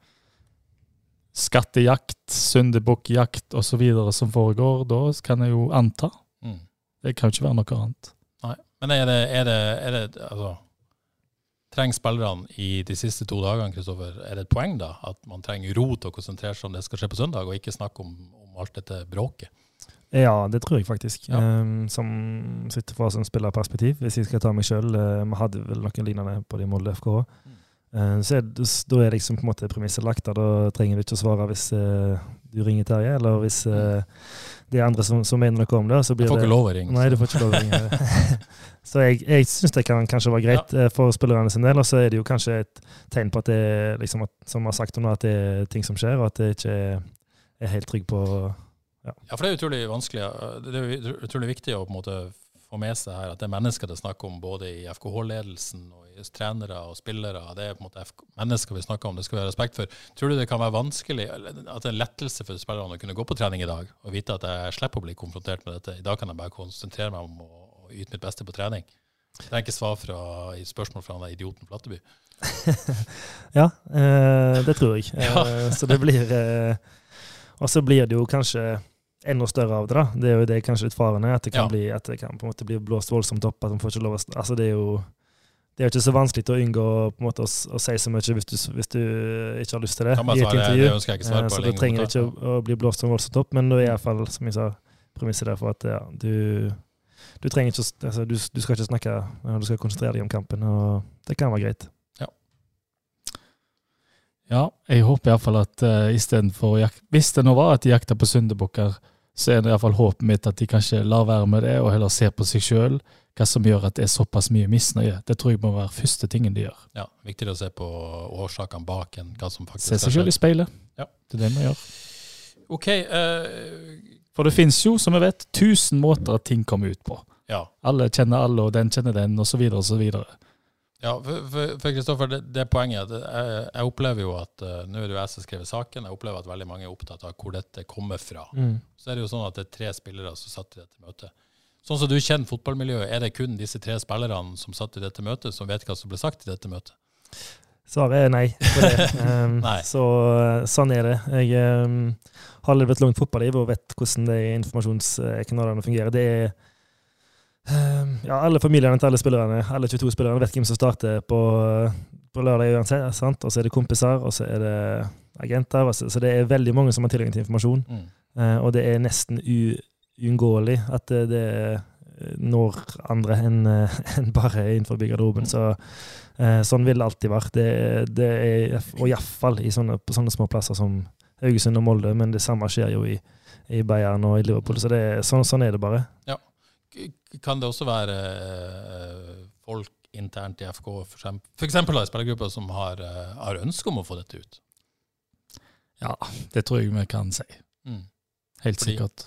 skattejakt, syndebukkjakt osv. som foregår. Da kan jeg jo anta. Mm. Det kan jo ikke være noe annet. Men er det, er det, er det altså, Trenger spillerne i de siste to dagene Kristoffer, er det et poeng da, at man trenger ro til å konsentrere seg om det skal skje på søndag, og ikke snakke om, om alt dette bråket? Ja, det tror jeg faktisk. Ja. Um, som sitter fra som spillerperspektiv, hvis jeg skal ta meg sjøl. Uh, vi hadde vel noen lignende på de Molde FK. Mm. Uh, så er, da er liksom på en måte premisset lagt. Da trenger du ikke å svare hvis uh, du ringer Terje, eller hvis uh, det er andre som, som mener noe om det. Så blir jeg får det, ikke lov å ringe. Nei, du får ikke lov å ringe. så jeg, jeg syns det kan kanskje være greit ja. for spillerne sin del. Og så er det jo kanskje et tegn på at det liksom, at, som har sagt nå, at det er ting som skjer, og at det ikke er, er helt trygg på ja. ja. for det er utrolig vanskelig. Det er utrolig viktig å på en måte få med seg her at det er mennesker det er snakk om både i FKH-ledelsen og i trenere og spillere. Det er på en måte FK mennesker vi snakker om, det skal vi ha respekt for. Tror du det kan være vanskelig, at det er en lettelse for spillerne å kunne gå på trening i dag og vite at jeg slipper å bli konfrontert med dette? I dag kan jeg bare konsentrere meg om å, å yte mitt beste på trening. Det er ikke svar fra, i spørsmål fra den idioten Flatteby. ja, eh, det tror jeg. Eh, så det blir eh, Og så blir det jo kanskje enda større av det. da. Det er jo det kanskje litt faren er, at det kan, ja. bli, at det kan på en måte bli blåst voldsomt opp. at man får ikke lov å, altså Det er jo det er jo ikke så vanskelig å unngå på en måte å, å si så mye hvis du, hvis du, ikke har lyst til det. i et intervju. Det ønsker jeg ikke svar på. Eh, så du trenger ikke å, å, bli blåst så voldsomt opp, men det er iallfall, som jeg sa, premisset der for at ja, du, du trenger ikke altså, du, du, skal ikke snakke, du skal konsentrere deg om kampen, og det kan være greit. Ja, ja jeg håper iallfall at uh, istedenfor Hvis det nå var at de jakta på syndebukker, så er det iallfall håpet mitt at de kanskje lar være med det, og heller ser på seg sjøl. Hva som gjør at det er såpass mye misnøye. Det tror jeg må være første tingen de gjør. Ja, Viktigere å se på årsakene bak enn hva som faktisk Se seg sjøl i speilet. Ja. Det er det vi gjør. Ok. Uh, For det fins jo, som vi vet, tusen måter at ting kommer ut på. Ja. Alle kjenner alle, og den kjenner den, osv., osv. Ja, for Kristoffer, det, det poenget jeg, jeg opplever jo at uh, Nå er det jo jeg som skriver saken. Jeg opplever at veldig mange er opptatt av hvor dette kommer fra. Mm. Så er det jo sånn at det er tre spillere som satt i dette møtet. Sånn som du kjenner fotballmiljøet, er det kun disse tre spillerne som satt i dette møtet, som vet hva som ble sagt i dette møtet? Svaret er nei på det. Um, nei. Så uh, sånn er det. Jeg um, har levd et langt fotballiv og vet hvordan de informasjonskanalene fungerer. Det er ja, alle familiene til alle spillerne, alle 22 spillerne vet hvem som starter på, på lørdag uansett. sant? Og så er det kompiser, og så er det agenter. Så, så, det er veldig mange som har tilgang til informasjon. Mm. Uh, og det er nesten uunngåelig at det, det, når andre enn en bare innenfor garderoben. Så uh, sånn vil det alltid være. Det, det er, og iallfall på sånne små plasser som Haugesund og Molde, men det samme skjer jo i, i Bayern og i Liverpool. Så det, sånn, sånn er det bare. Ja kan det også være uh, folk internt i FK, f.eks. i spillergrupper, som har, uh, har ønske om å få dette ut? Ja, det tror jeg vi kan si. Mm. Helt Fordi? sikkert.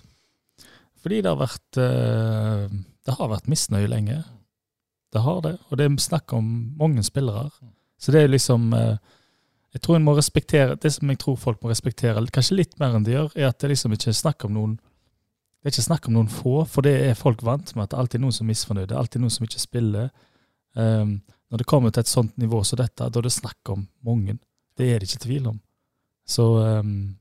Fordi det har vært uh, Det har vært misnøye lenge. Det har det. Og det er snakk om mange spillere. Mm. Så det er liksom Jeg tror en må respektere Det som jeg tror folk må respektere, kanskje litt mer enn de gjør, er at det liksom ikke er snakk om noen det er ikke snakk om noen få, for det er folk vant med at det alltid er noen som er misfornøyde. Alltid noen som ikke spiller. Um, når det kommer til et sånt nivå som dette, da er det snakk om mange. Det er det ikke tvil om. Så um,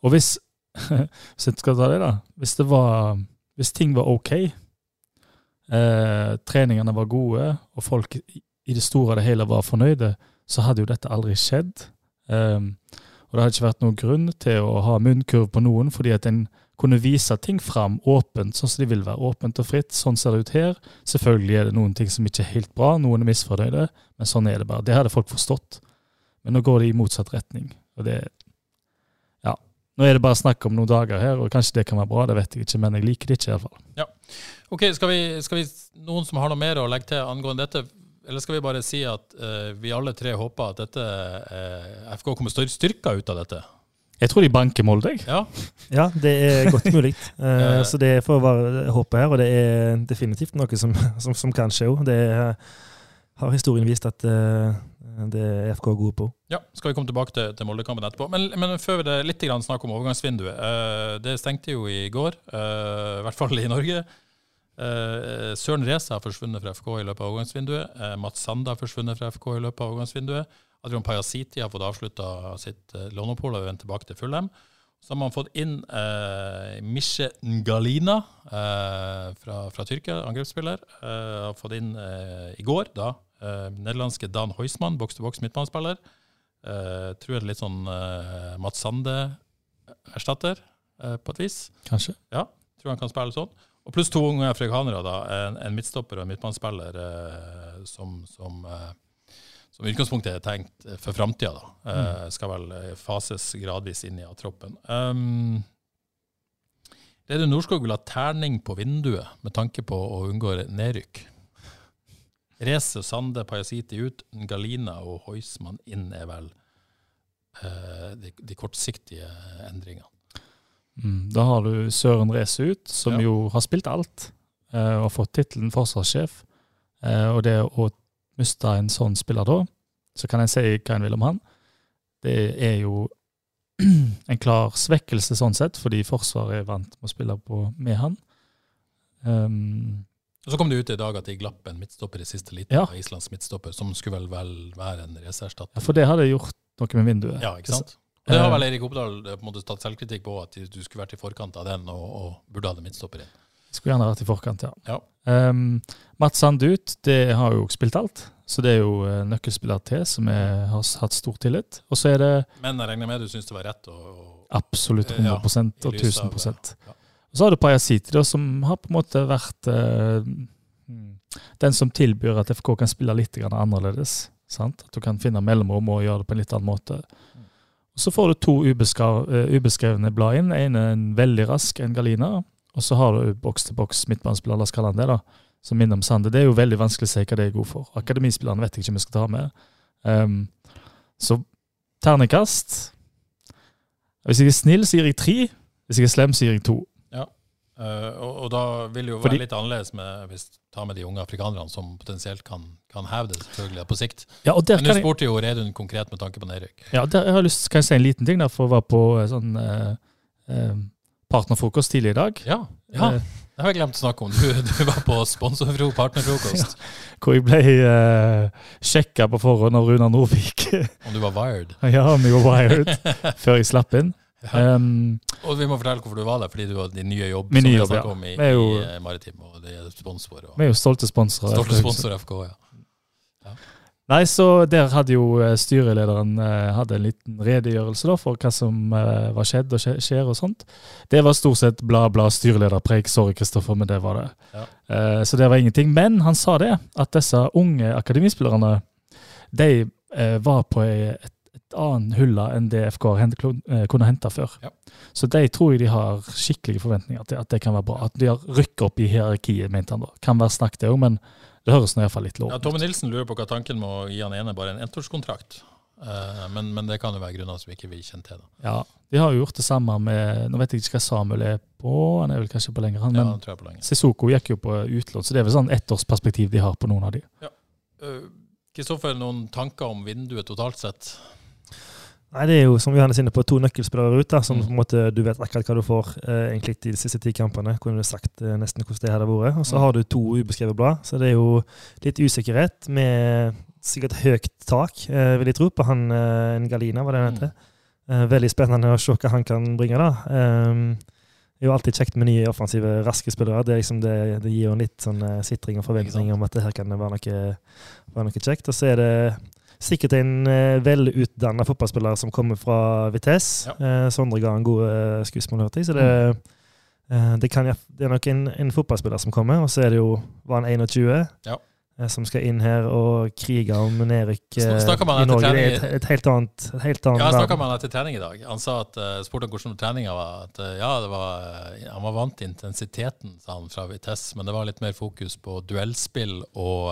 Og hvis Hvis jeg skal ta det, da. Hvis det var Hvis ting var OK, eh, treningene var gode, og folk i det store og det hele var fornøyde, så hadde jo dette aldri skjedd. Um, Og det hadde ikke vært noen grunn til å ha munnkurv på noen, fordi at en kunne vise ting fram åpent, sånn som de vil være. Åpent og fritt. Sånn ser det ut her. Selvfølgelig er det noen ting som ikke er helt bra, noen er misfornøyde, men sånn er det bare. Det hadde folk forstått. Men nå går det i motsatt retning. Og det Ja. Nå er det bare snakk om noen dager her, og kanskje det kan være bra, det vet jeg ikke, men jeg liker det ikke iallfall. Ok, skal vi, skal vi, Noen som har noe mer å legge til angående dette? Eller skal vi bare si at uh, vi alle tre håper at dette uh, FK kommer styr- styrka ut av dette? Jeg tror de banker Molde, jeg. Ja, Ja, det er godt mulig. Eh, Eh. så det får være håpet her, og det er definitivt noe som, som, som kan skje òg. Det er- har historien vist at uh, det er FK gode på. ja. Skal vi komme tilbake til, til Moldekampen etterpå. Men, men før det litt grann snakk om overgangsvinduet. Uh, det stengte jo i går, eh, i hvert fall i Norge. Eh, Søren Reza har forsvunnet fra FK i løpet av overgangsvinduet. Mats Sande har forsvunnet fra FK i løpet av overgangsvinduet. Adrian Pajasiti har fått avslutta sitt uh, låneopphold og vendt tilbake til Fulham. Så har man fått inn eh, Mishe Ngalina eh, fra, fra Tyrkia, angrepsspiller. Eh, har fått inn eh, i går, da, eh, nederlandske Dan Heusmann, boks-til-boks midtbanespiller. Eh, tror jeg det er litt sånn eh, Mats Sande-erstatter, eh, på et vis. Kanskje. Ja, Tror han kan spille sånn. Og pluss to unge afrikanere, da. En, en midtstopper og en midtbanespiller eh, som, som, eh, som i utgangspunktet er tenkt eh, for framtida, da. Eh, skal vel eh, fases gradvis inn i troppen. Um, Reidun Norskog vil ha terning på vinduet med tanke på å unngå nedrykk. Reze, Sande, Pajasiti ut, Galina og Heusmann inn er vel uh, de, de kortsiktige endringene. Mm, da har du Søren Reese ut, som Ja. jo har spilt alt, uh, og fått tittelen forsvarssjef. Uh, og det å miste en sånn spiller da, så kan jeg si hva en vil om han. Det er jo en klar svekkelse sånn sett, fordi Forsvaret er vant med å spille på, med han. Um, Så kom det ut i dag at de glapp en midtstopper i siste liten Ja. av Islands midtstopper, som skulle vel, vel være en reserstatter. ja, for det hadde gjort noe med vinduet. Ja, ikke sant? Og det har Eh, vel Eirik Oppdal eh, på en måte tatt selvkritikk på, at du skulle vært i forkant av den og, og burde hatt en midtstopper inn. Skulle gjerne vært i forkant, ja. Ja. Um, Mats Sandut det har jo spilt alt. Så det er jo eh, nøkkelspiller til som er, har hatt stor tillit. Og så er det Men jeg regner med du syns det var rett å, og, absolutt 100 ja, 100 i og 1000 av, 1000 ja. Og så har du Pajasiti, som har på en måte vært mm, den som tilbyr at FK kan spille litt annerledes. Sant? At du kan finne mellomrom og gjøre det på en litt annen måte. Og Så får du to ubeska- eh, ubeskrevne blad inn. En er en veldig rask, en Galina. Og så har du boks-til-boks midtbanespiller, la oss kalle han det, da, som minner om Sande. Det er jo veldig vanskelig å si hva det er god for. Akademispillerne vet jeg ikke om jeg skal ta med. Um, så ternekast Hvis jeg er snill, sier jeg tre. Hvis jeg er slem, sier jeg to. Eh, og, og da vil det jo Fordi- være litt annerledes med, hvis tar med de unge afrikanerne som potensielt kan, kan heve det selvfølgelig på sikt. Ja, og der Men du spurte jo Reidun konkret med tanke på nedrykk. ja, der, jeg har lyst kan jeg si en liten ting der, for å være på eh, sånn uh, eh, partnerfrokost tidlig i dag. Ja, ja. Eh, Det har jeg glemt å snakke om. Du, du var på sponsorfro partnerfrokost. hvor jeg ble uh, sjekka på forhånd av Runar Nordvik. Om du var wired. ja, om jeg var wired før jeg slapp inn. Ja. Um, Og vi må fortelle hvorfor du var der, fordi du har din nye jobb. Min som nye jobb, ja. om i, Vi er jo- i eh, Maritim, og det er sponsor. Og, vi er jo stolte sponsorer. stolte sponsorer FK, ja. Nei, så der hadde jo eh, styrelederen eh, hadde en liten redegjørelse da, for hva som eh, var skjedd og skjer og sånt. Det var stort sett bla, bla styrelederpreik. Sorry, Kristoffer, men det var det. Ja. Eh, så det var ingenting. Men han sa det, at disse unge akademispillerne de eh, var på et, et annet hylle enn det FK kunne hente før. Ja. Så de tror jeg de har skikkelige forventninger til at det kan være bra. At de har rykket opp i hierarkiet, mente han da. Kan være snakk det òg, men det høres nå iallfall litt Ja, Tommy Tomme Nilsen lurer på hva tanken med å gi han ene bare en ettårskontrakt. Eh, men, men det kan jo være grunner som ikke vi kjenner til. Da. Ja, de har jo gjort det samme med Nå vet jeg ikke hva Samuel er på, han er vel kanskje på lenger, han. Ja, Men det tror jeg på lenger. Sissoko gikk jo på utlån, så det er vel sånn ettårsperspektiv de har på noen av de. Ja. Kristoffer, noen tanker om vinduet totalt sett? Nei, Det er jo som Johannes inne på, to nøkkelspillere ut, da, som Mm. på en måte du vet akkurat hva du får eh, egentlig i de siste ti kampene. Kunne du sagt eh, nesten hvordan det hadde vært. Og så Mm. har du to ubeskrevet blad, så det er jo litt usikkerhet med sikkert høyt tak, eh, vil jeg tro, på han eh, en Galina, hva det han heter. Eh, veldig spennende å se hva han kan bringe, da. Det er jo alltid kjekt med nye offensive, raske spillere. Det, liksom det, det gir jo en litt sånn eh, sitring og forventning om at det her kan være noe, være noe kjekt. Og så er det sikkert en uh, velutdanna fotballspiller som kommer fra Vitesse. Uh, Sondre ga en god uh, skussmål, hørte jeg. Så det, uh, det, kan, det, er nok en, en, fotballspiller som kommer, og så er det jo var han 21. Ja. Eh, som skal inn her og krige om nedrykk eh, i Norge. Det er et, et, helt annet, et helt annet Ja, jeg snakka med han etter trening i dag. Han sa at, uh, spurte om hvordan treninga var. At, uh, ja, var, uh, Han var vant til intensiteten sa han, fra Vitesse, men det var litt mer fokus på duellspill og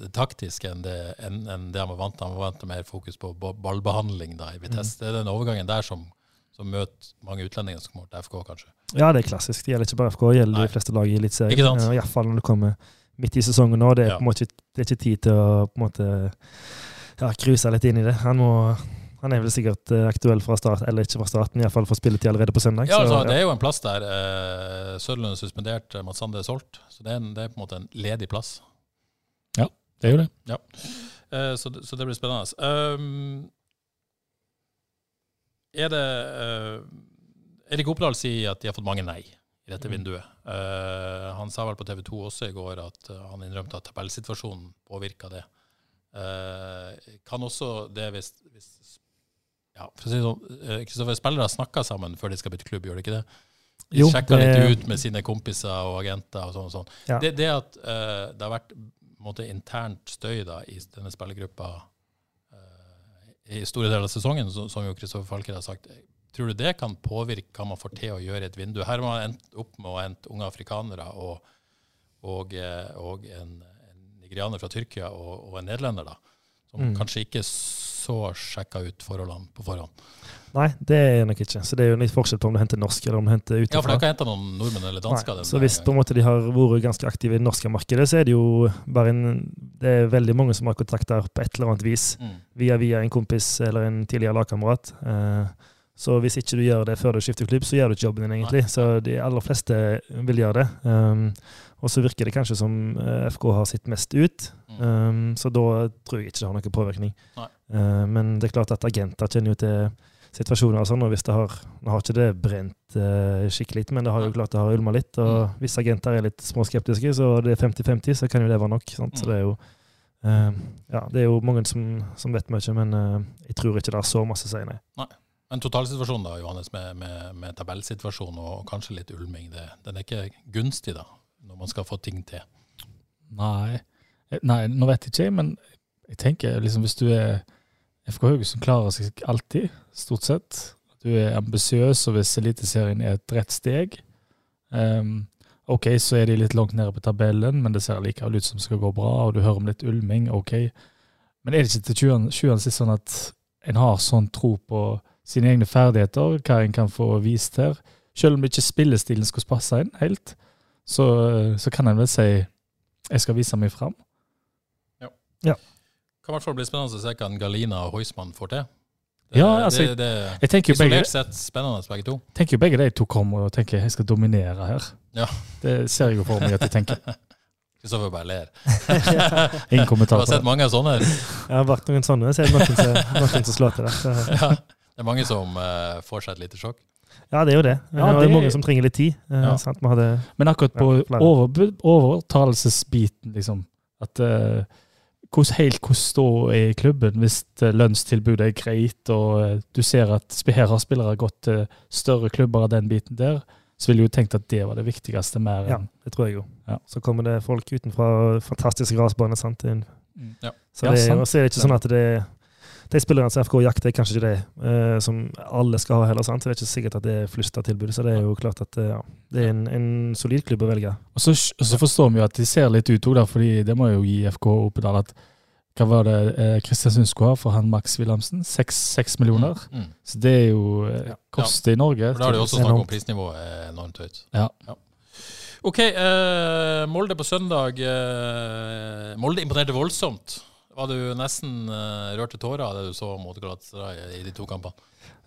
det taktiske enn det, enn, enn det, han var vant til. Han var vant til mer fokus på ballbehandling da, i Vitesse. Mm. Det er den overgangen der som, som møter mange utlendinger som kommer til FK, kanskje. Ja, det er klassisk. Det gjelder ikke bare FK, det gjelder Nei. de fleste lag i Eliteserien. Uh, Iallfall når det kommer midt i sesongen nå. Det er, ja. på en måte, det er ikke tid til å på en måte ja, cruise litt inn i det. Han, må, han er vel sikkert uh, aktuell fra start, eller ikke fra starten, iallfall for spilletid allerede på søndag. Ja, altså, så, ja. Det er jo en plass der. Uh, Sørlund er suspendert, Mats Sande er solgt. Så det er, en, det er, på en måte en ledig plass. Ja, det er jo det. Ja. Uh, så, så, det blir spennende. Um, er det uh, Erik Oppdal sier at de har fått mange nei i dette mm. vinduet. Uh, han sa vel på TV 2 også i går at uh, han innrømte at tabellsituasjonen påvirka det. Uh, kan også det hvis, hvis ja, for å si sånn, Kristoffer, Spillere snakker sammen før de skal bytte klubb, gjør de ikke det? De jo, sjekker det... litt ut med sine kompiser og agenter og sånn. og sånn. Ja. Det, det, at det har vært måte, internt støy da, i denne spillergruppa i store deler av sesongen, som, som jo Kristoffer Falker har sagt, Tror du det kan påvirke hva man får til å gjøre i et vindu? Her har man endt opp med å hente unge afrikanere og, og, eh, og en, en, nigerianer fra Tyrkia og, og en nederlender, da, som mm. kanskje ikke så sjekka ut forholdene på forhånd. Nei, det er nok ikke. Så det er jo litt forskjell på om du henter norsk eller om du henter utenfra. Ja, for du kan hente noen nordmenn eller dansker. så hvis på en måte de har vært ganske aktive i det norske markedet, så er det jo bare en Det er veldig mange som har kontakter på et eller annet vis. Mm. Via via en kompis eller en tidligere lagkamerat. Eh, så hvis ikke du gjør det før du skifter klubb, så gjør du ikke jobben din, egentlig. Så de aller fleste vil gjøre det. Um, og så virker det kanskje som uh, FK har sitt mest ut, um, så da tror jeg ikke det har noen påvirkning. Uh, men det er klart at agenter kjenner jo til situasjoner og sånn, og hvis det har Nå har ikke det brent uh, skikkelig, men det har jo klart det har ulma litt. Og mm. hvis agenter er litt småskeptiske, så det er 50-50, så kan jo det være nok. Sant? Så mm. det er jo ja, det er jo mange som, som vet mye, men jeg tror ikke det har så masse å si, nei. nei. Men totalsituasjonen da, Johannes, med, med, med tabellsituasjonen og kanskje litt ulming, det, den er ikke gunstig da, når man skal få ting til? Nei, eh, Nei nå vet jeg ikke, men jeg tenker liksom hvis du er FK Haugesund klarer seg alltid, stort sett. Du er ambisiøs og hvis Eliteserien er et rett steg. Um, ok, så er de litt langt nede på tabellen, men det ser likevel ut som det skal gå bra, og du hører om litt ulming, ok. Men er det ikke til 20. sist sånn at en har sånn tro på sine egne ferdigheter, hva en kan få vist her. Selv om ikke spillestilen skulle passe inn helt, så, så kan en vel si jeg skal vise meg fram. Ja. ja. Kan i hvert fall bli spennende å se hva Galina og Heusmann får til. Det, ja, altså, det, det, jeg tenker jo begge, sett spennende begge to. tenker jo begge de to kommer og tenker jeg skal dominere her. Ja. Det ser jeg jo for meg at de tenker. Kristoffer bare ler. Ingen kommentar. Du har sett mange sånne? Jeg har vært noen sånne, så er det noen som, noen som slår til det. Ja. Det er mange som uh, får seg et lite sjokk. Ja, det er jo det. Ja, det, er mange som trenger litt tid. Uh, ja. hadde, Men akkurat på ja, over, overtalelsesbiten, liksom At uh, hvordan, helt hvordan stå er i klubben hvis lønnstilbudet er greit, og du ser at her har spillere gått til større klubber av den biten der, så ville jeg jo tenkt at det var det viktigste. mer enn... Ja, det tror jeg jo. Ja. Så kommer det folk utenfra fantastisk grasbane. sant? Mm. Ja. Så, det, ja, så er det ikke sånn at det er de spillerne som FK jakter, er kanskje ikke det eh, som alle skal ha heller. sant? Det er ikke sikkert at det er flust av tilbud, så det er jo klart at uh, ja, det er en, en, solid klubb å velge. Og så, og så, forstår vi jo at de ser litt ut òg, fordi det må jo gi FK Oppedal at hva var det eh, Kristiansund skulle ha for han Max Wilhelmsen? Seks millioner? Mm, mm. Så det er jo eh, koster ja. i Norge. For da har de også snakket om prisnivået enormt høyt. Ja. ja. OK, eh, Molde på søndag. Eh, Molde imponerte voldsomt. Var du nesten uh, rørt til tårer av det du så mot Galatasaray i de to kampene?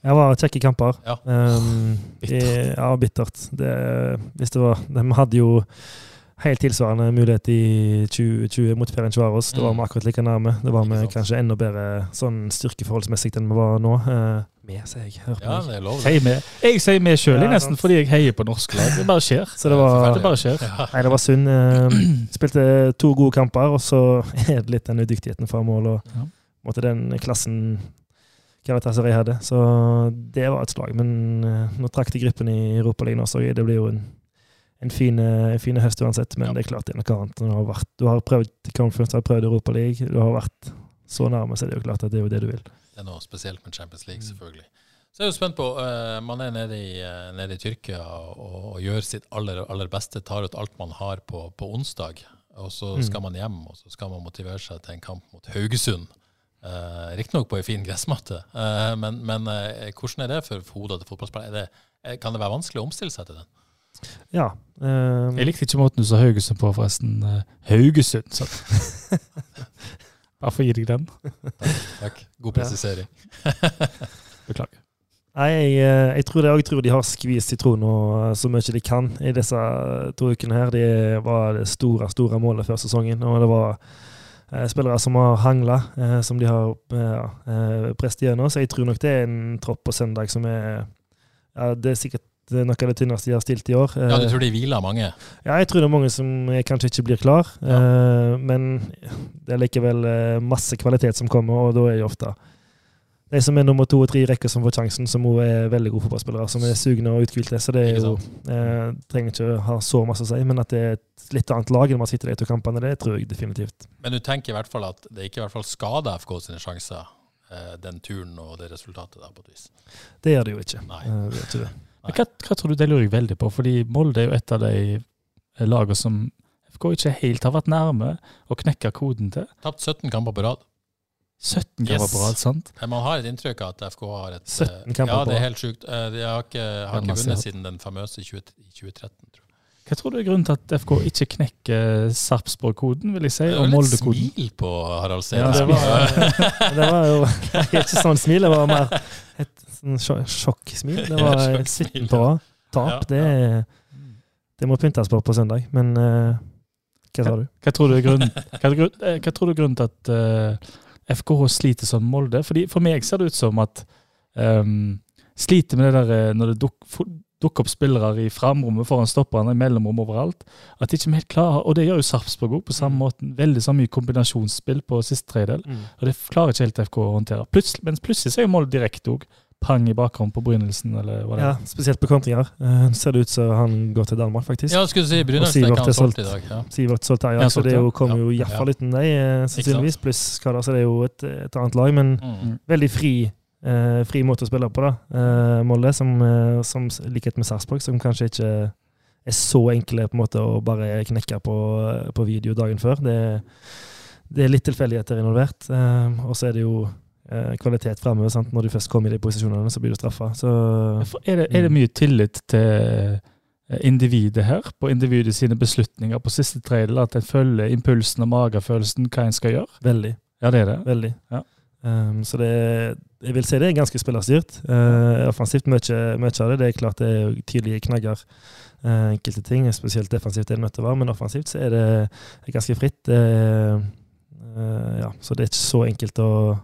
Det var kjekke kamper. Ja, um, bittert. I, ja, bittert. Det, hvis det var, de hadde jo helt tilsvarende mulighet i 2020 mot Ferencvaros. Det var vi mm. akkurat like nærme. Det var vi kanskje enda bedre sånn styrkeforholdsmessig enn vi var nå. Uh, med, sier jeg. Hørte ja, meg. lov. Med. Jeg sier med sjøl, ja, nesten, fordi jeg heier på norsk lag. Det bare skjer. Så det, var, det bare skjer. Ja. Nei, det var synd. Uh, spilte to gode kamper, og så er det litt den udyktigheten fra mål. og måtte den klassen Galatasaray hadde. Så det var et slag. Men uh, nå trakk de gruppen i Europaligaen også. Det blir jo en, en fin, en fin høst uansett. Men Ja. det er klart det er noe annet. Du har, vært, du har prøvd Conference, du har prøvd Europaligaen. Du har vært så nærme, så er det jo klart at det er jo det du vil. Det er noe spesielt med Champions. League, selvfølgelig. Så jeg er jo spent på uh, Man er nede i, eh, nede i Tyrkia og, og gjør sitt aller, aller beste. Tar ut alt man har på, på onsdag. Og så Mm. skal man hjem og så skal man motivere seg til en kamp mot Haugesund. Uh, Riktignok på ei en fin gressmatte, uh, men, men eh, hvordan er det for hodet til fotballspillere? Er eh, kan det være vanskelig å omstille seg til den? Ja. eh, Jeg likte ikke måten du sa Haugesund på, forresten. Eh, Haugesund, sa du. Bare for å gi deg den. Takk. God Ja. presisering. Beklager. Nei, jeg, eh, jeg, tror det, jeg tror de har skvist sitronen så mye de kan i disse to ukene her. Det var det store, store målet før sesongen. Og det var eh, spillere som har hangla, eh, som de har eh, eh, presset gjennom. Så jeg tror nok det er en tropp på søndag som er ja, Det er sikkert noe av det tynneste de har stilt i år. Ja, Du Eh, tror de hviler mange? ja, jeg tror det er mange som eh, kanskje ikke blir klar. Ja. men det er likevel eh, masse kvalitet som kommer, og da er det ofte de som er nummer to og tre i rekka som får sjansen, som òg er veldig gode fotballspillere, som er sugne og uthvilte. Så det er jo eh, Trenger ikke ha så masse å si, men at det er et litt annet lag enn man sitter i to kampene, det tror jeg definitivt. Men du tenker i hvert fall at det ikke i hvert fall skader FK sine sjanser, eh, den turen og det resultatet der, på et vis? Det gjør det jo ikke. Nei. Eh, det gjør ikke det. Hva, hva tror du det lurer jeg veldig på? Fordi Molde er jo et av de lagene som FK ikke helt har vært nærme å knekke koden til. Tapt 17 kamper på rad. 17 kamper Yes. på rad, sant? Eh, Man har et inntrykk av at FK har et 17 eh, kamper Ja, det er helt sjukt. Eh, De har ikke, har ikke vunnet siden den famøse 20, i 2013, tror jeg. Hva tror du er grunnen til at FK ikke knekker Sarpsborg-koden, vil jeg si, Det og var litt Molde-koden? smil på Harald Steen. Ja, det var, det var jo ikke sånn smil, det var mer et sånn sjo- sjokksmil. Det var Ja, eh, 17 på rad. Tap, det, det må pyntes på på søndag. Men uh, hva sa du? Hva tror du er grunnen, hva, eh, tror du er grunnen til at uh, FKH sliter som Molde? Fordi For meg ser det ut som at um, sliter med det der eh, når det dukker dukker opp spillere i framrommet foran stopperne, i mellomrom overalt. At de ikke er helt klare, Og det gjør jo Sarpsborg òg, på samme måten. Veldig så mye kombinasjonsspill på siste tredel. Og det klarer ikke helt FK å håndtere. Plutselig, mens plutselig så er jo Molde direkte òg. Pang i bakgrunnen på Brynildsen, eller hva det er. Ja, spesielt på kontringer. Uh, ser det ut som han går til Danmark, faktisk. Ja, skulle si Og Brynildsen er ikke han solgt solgt. i dag. Ja. Sivert Solteier, Ja, så det er jo, kommer jo Ja. iallfall uten deg, eh, sannsynligvis. Pluss skader, så det er jo et, et annet lag. Men Mm. veldig fri, uh, fri måte å spille på, da. Uh, Molde, som, uh, som likhet med Sarpsborg, som kanskje ikke er så enkle på en måte å bare knekke på, på video dagen før. Det, det er litt tilfeldigheter involvert. Uh, og så er det jo kvalitet framover. Når du først kommer i de posisjonene, så blir du straffa. Er er det mye tillit til eh, individet her, på individet sine beslutninger på siste trailer? At en følger impulsen og magefølelsen, hva en skal gjøre? veldig. Ja, det er det. Veldig. Ja. Um, så det Jeg vil si det er ganske spillerstyrt. Uh, offensivt mye, mye av det. Det er klart det er tydelige knagger. uh, enkelte ting, spesielt defensivt er det nødt til å være, men offensivt så er det ganske fritt. Uh, ja, så det er ikke så enkelt å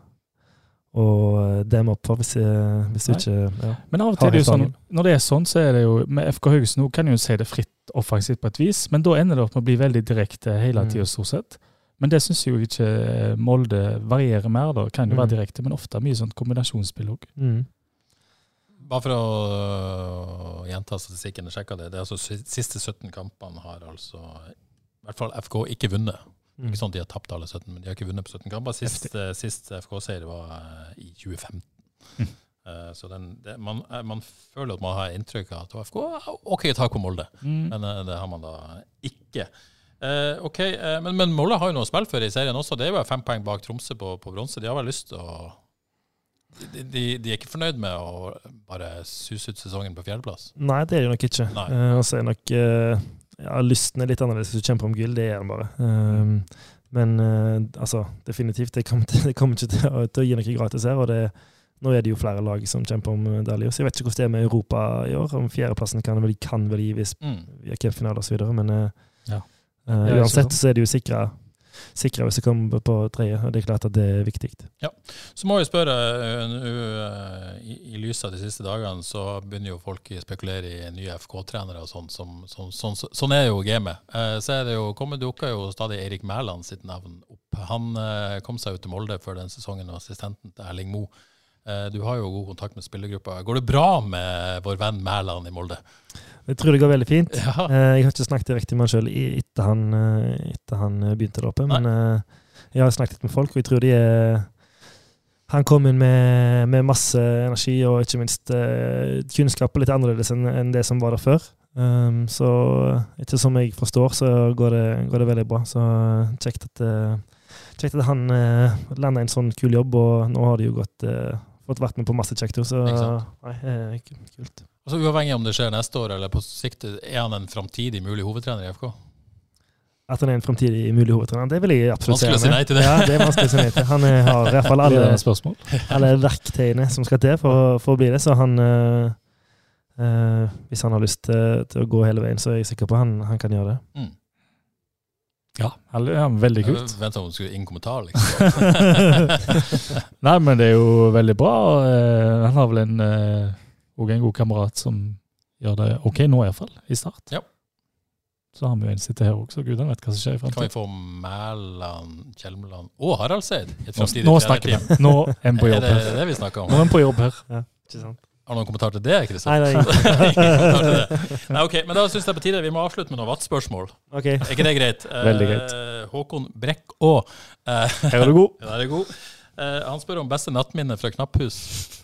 å det opp for hvis, jeg- hvis du ikke ja. Men av og til er det jo sånn, når det er sånn, så er det jo Med FK Haugesund nå kan jo si det fritt offensivt på et vis, men da ender det opp med å bli veldig direkte hele Mm. tida, stort sett. Men det syns jo ikke Molde varierer mer. da, Kan jo være Mm. direkte, men ofte mye sånn kombinasjonsspill òg. Mm. Bare for å gjenta statistikken, jeg sjekka det. Det er altså siste 17 kampene har altså i hvert fall FK ikke vunnet. Mm. Ikke sånn at de har tapt alle 17, men de har ikke vunnet på 17 kamper. Sist, eh, sist FK-seier var eh, i 2015. Mm. Uh, Så den, det, man, man føler at man har inntrykk av at FK har OK tak på Molde, Mm. men uh, det har man da ikke. Uh, ok, Men, men Molde har jo noe å spille for i serien også. Det er jo fem poeng bak Tromsø på, på bronse. De har vel lyst til å de, de, de er ikke fornøyd med å bare suse ut sesongen på fjerdeplass. Nei, det er de nok ikke. Nei. Og så er nok ja, lysten er litt annerledes hvis du kjemper om gull. Det er den bare. Um, men uh, altså, definitivt. Det kommer, til, det kommer ikke til å, til å gi noe gratis her. og det nå er det jo flere lag som kjemper om medaljer, så jeg vet ikke hvordan det er med Europa i år. Om fjerdeplassen kan vel, kan vel gi hvis Mm. har cupfinale osv., men eh, Ja. ikke uansett så er det jo sikra sikra hvis det kommer på- tredje, og det er klart at det er viktig. Ja. Så må vi spørre, øh, øh, i, i lys av de siste dagene, så begynner jo folk å spekulere i nye FK-trenere og sånn. Sånn, er jo gamet. Eh, så er det jo, kommer dukker jo stadig Erik Mæland sitt navn opp. Han eh, kom seg ut til Molde før den sesongen, og assistenten til Erling Moe. Eh, du har jo god kontakt med spillergruppa. Går det bra med vår venn Mæland i Molde? Jeg tror det går veldig fint. Ja. Eh, Jeg har ikke snakket direkte med han sjøl etter, han, etter han eh, begynte der oppe, men eh, jeg har snakket litt med folk, og jeg tror de er Han kom inn med, med masse energi og ikke minst eh, kunnskap litt annerledes enn en det som var der før. Um, så etter som jeg forstår, så går det, går det veldig bra. Så kjekt at, uh, kjekt at han uh, landa en sånn kul jobb, og nå har det jo gått, eh, fått vært med på masse kjekt. Så nei, ikke, kult. Altså Uavhengig om det skjer neste år eller på sikt, er han en framtidig mulig hovedtrener i FK? At han er en fremtidig mulig hovedtrener, det vil jeg absolutt Vanskelig å si nei til det. Ja, det er vanskelig å si nei til. Han er, har i hvert fall alle, alle verktøyene som skal til for, for å bli det. Så han øh, øh, Hvis han har lyst til, til å gå hele veien, så er jeg sikker på han, han kan gjøre det. Mm. Ja, eller- ja, veldig kult. Venta om det skulle inn kommentar, liksom. Nei, men det er jo veldig bra. Eh, Han har vel en, eh, en god kamerat som gjør det ok nå, iallfall. I start. Ja. Så har vi jo en sitter her også, så gudene vet hva som skjer i fremtiden. Kan vi få Mæland, Kjelmeland og Haraldseid Nå, nå snakker vi. Nå er vi på Er jobb det her. det vi snakker om? Nå er vi på jobb her. Ikke sant? Har du noen kommentar til det, Kristian? Nei, nei. Ingen kommentar til det. Nei, ok, men da syns jeg på tide vi må avslutte med noen vattspørsmål. Ok. Er ikke det greit? Eh, Veldig greit. Håkon Brekkå. Eh, Her er du god. der er god. Uh, han spør om beste nattminne fra knapphus.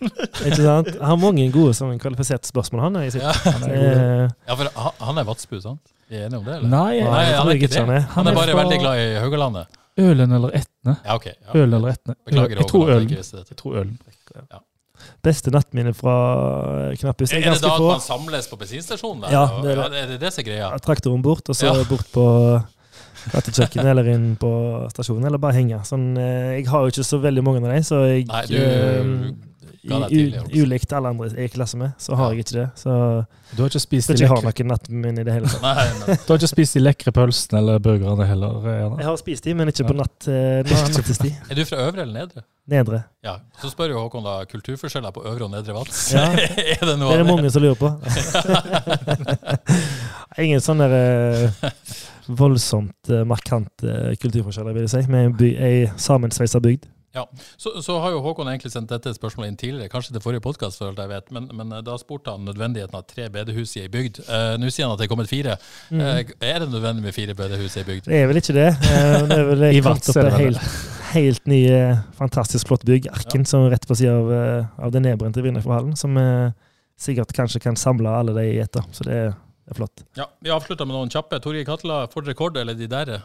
Ikke sant? Han har mange gode som kvalifiserte spørsmål, han. er i sitt. Ja. han er, uh, Ja, for han- han er Vadsbu, sant? Vi er enige om det, eller? Nei, Nei, Nei, han er ikke det. han er. Han er bare fra- veldig glad i Haugalandet. ølen eller etne? Ja, ok. Ja. Ølen eller etne? Beklager, Jeg tror jeg ølen. visste dette. Jeg tror ølen. Beste nattminne fra Knapphus. Er Jeg det da at man samles på bensinstasjonen? Ja, det er det. Ja, er det det som er greia? Traktoren bort, og så Ja. bort på gatekjøkkenet eller inn på stasjonen, eller bare henge. Sånn, eh, jeg har jo ikke så veldig mange av dem, så jeg Nei, du eh, i-. Ulikt alle andre jeg er i klasse med, så har Ja. jeg ikke det. Så Du har ikke spist de jeg ikke har lekre, i det hele tatt. Nei, nei. du har ikke spist de lekre pølsene eller burgerne heller? Gjerne. Jeg har spist de, men ikke på natt, eh, na- nattestid. Er du fra øvre eller nedre? Nedre. Ja. Så spør jo Håkon da kulturforskjeller på øvre og nedre Vats. Ja. er det noe Det er det mange som lurer på. Ingen sånn der eh, voldsomt markant markante kulturforskjeller, vil jeg si. Med en by- ei sammensveisa bygd. Så, så har jo Håkon egentlig sendt dette spørsmålet inn tidligere, kanskje til forrige podkast, men, men eh, da spurte han nødvendigheten av tre bedehus i ei bygd. Eh, Nå sier han at det er kommet fire. Mm. Eh, er det nødvendig med fire bedehus i ei bygd? Det er vel ikke det. Eh, Det er vel I kommet opp et helt, helt ny, fantastisk flott bygg. Arken, som er rett på sida av, eh, av det nedbrente Vinnerforhallen. Som eh, sikkert kanskje kan samle alle de i ett. Så det er, det er flott. Ja, Vi avslutter med noen kjappe. Torgeir Katla, Ford rekord eller de der?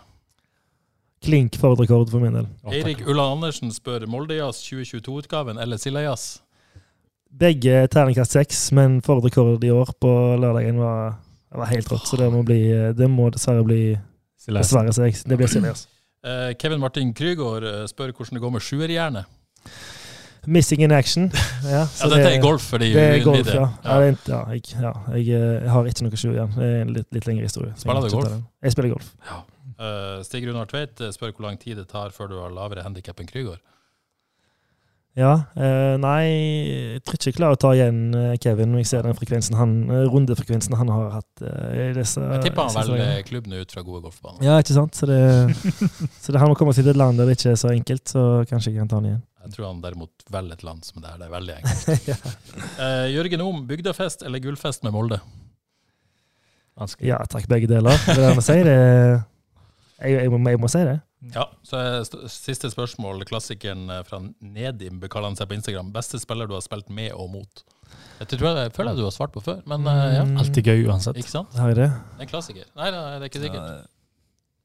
Klink Ford-rekord for min del. Eirik Ulland Andersen spør Moldejazz 2022-utgaven eller Sildajazz? Begge terningkast seks, men Ford-rekord i år på lørdagen var, var helt rått. Så det må, bli, det må dessverre bli Dessverre, seks. det blir Sildajazz. Uh, Kevin Martin Krygård eh, spør hvordan det går med sjuerjernet. Missing in action. Ja, Ja, så dette er golf for de Det er golf, uinnvidde. ja. ja. det er ja, jeg, ja jeg, eh, jeg har ikke noe sju igjen. Det er en litt, litt lengre historie. Spiller du golf? Jeg spiller golf. Eh, Stig Runar Tveit eh, spør hvor lang tid det tar før du har lavere handikap enn Krygård. Ja, Uh, nei, jeg tror ikke jeg klarer å ta igjen Kevin når jeg ser den frekvensen han, rundefrekvensen han har hatt. Uh, i disse, Jeg tipper han velger klubben ut fra gode golfbaner. Ja, ikke sant? Så, det, så det, han må komme seg til et land der det ikke er så enkelt, så kanskje jeg kan ta han igjen. Jeg tror han derimot velger et land som det er. Det er veldig enkelt. ja. uh, Jørgen Om, bygdafest eller gullfest med Molde? ja, takk begge deler. Det er det jeg må si. Det, jeg, jeg, må, jeg må si det. Ja, så Siste spørsmål. Klassikeren eh, fra Nedim kaller han seg på Instagram. Beste spiller du har spilt med og mot? Jeg, tror jeg, jeg føler jeg du har svart på før, men eh, ja. Mm, Alltid gøy uansett. Ikke sant? Har jeg det? En klassiker. Nei, det er ikke sikkert.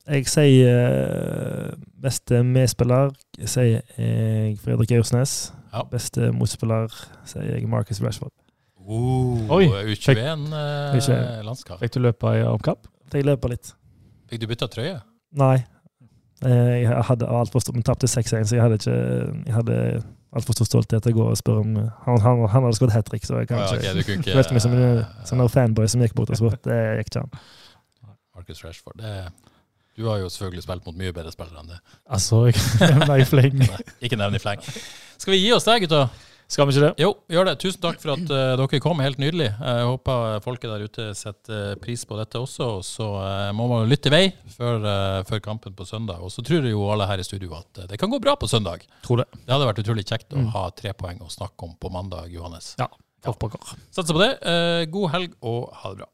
Jeg sier eh, beste medspiller sier jeg Fredrik Aursnes. Ja. Beste motspiller sier jeg Marcus Rashford. Oh, Oi, U21 Ikke- eh, landskap. Fikk du løpe i omkapp? Fikk løper litt. Fikk du bytta trøye? Nei. Eh, Jeg hadde altfor stor, men tapte 6-1, så jeg hadde ikke Jeg hadde altfor stor stolthet til å gå og spørre om eh, Han, han, han hadde skåret hat trick, så jeg kan ja, ikke ikke følte meg som en sånn fanboy som gikk bort og spurte. Det gikk ikke an. Marcus Rashford. Det, du har jo selvfølgelig spilt mot mye bedre spillere enn det. Altså, ikke nevner i fleng. Ikke nevn i fleng. Skal vi gi oss der, gutta? Skal vi ikke det? Jo, gjør det. Tusen takk for at uh, dere kom. Helt nydelig. Jeg håper folket der ute setter pris på dette også. Og så uh, må man lytte i vei før, uh, før, kampen på søndag. Og så tror jo alle her i studio at det kan gå bra på søndag. Tror det. Det hadde vært utrolig kjekt å mm. ha tre poeng å snakke om på mandag, Johannes. Ja, ja. Satser på det. god helg og ha det bra.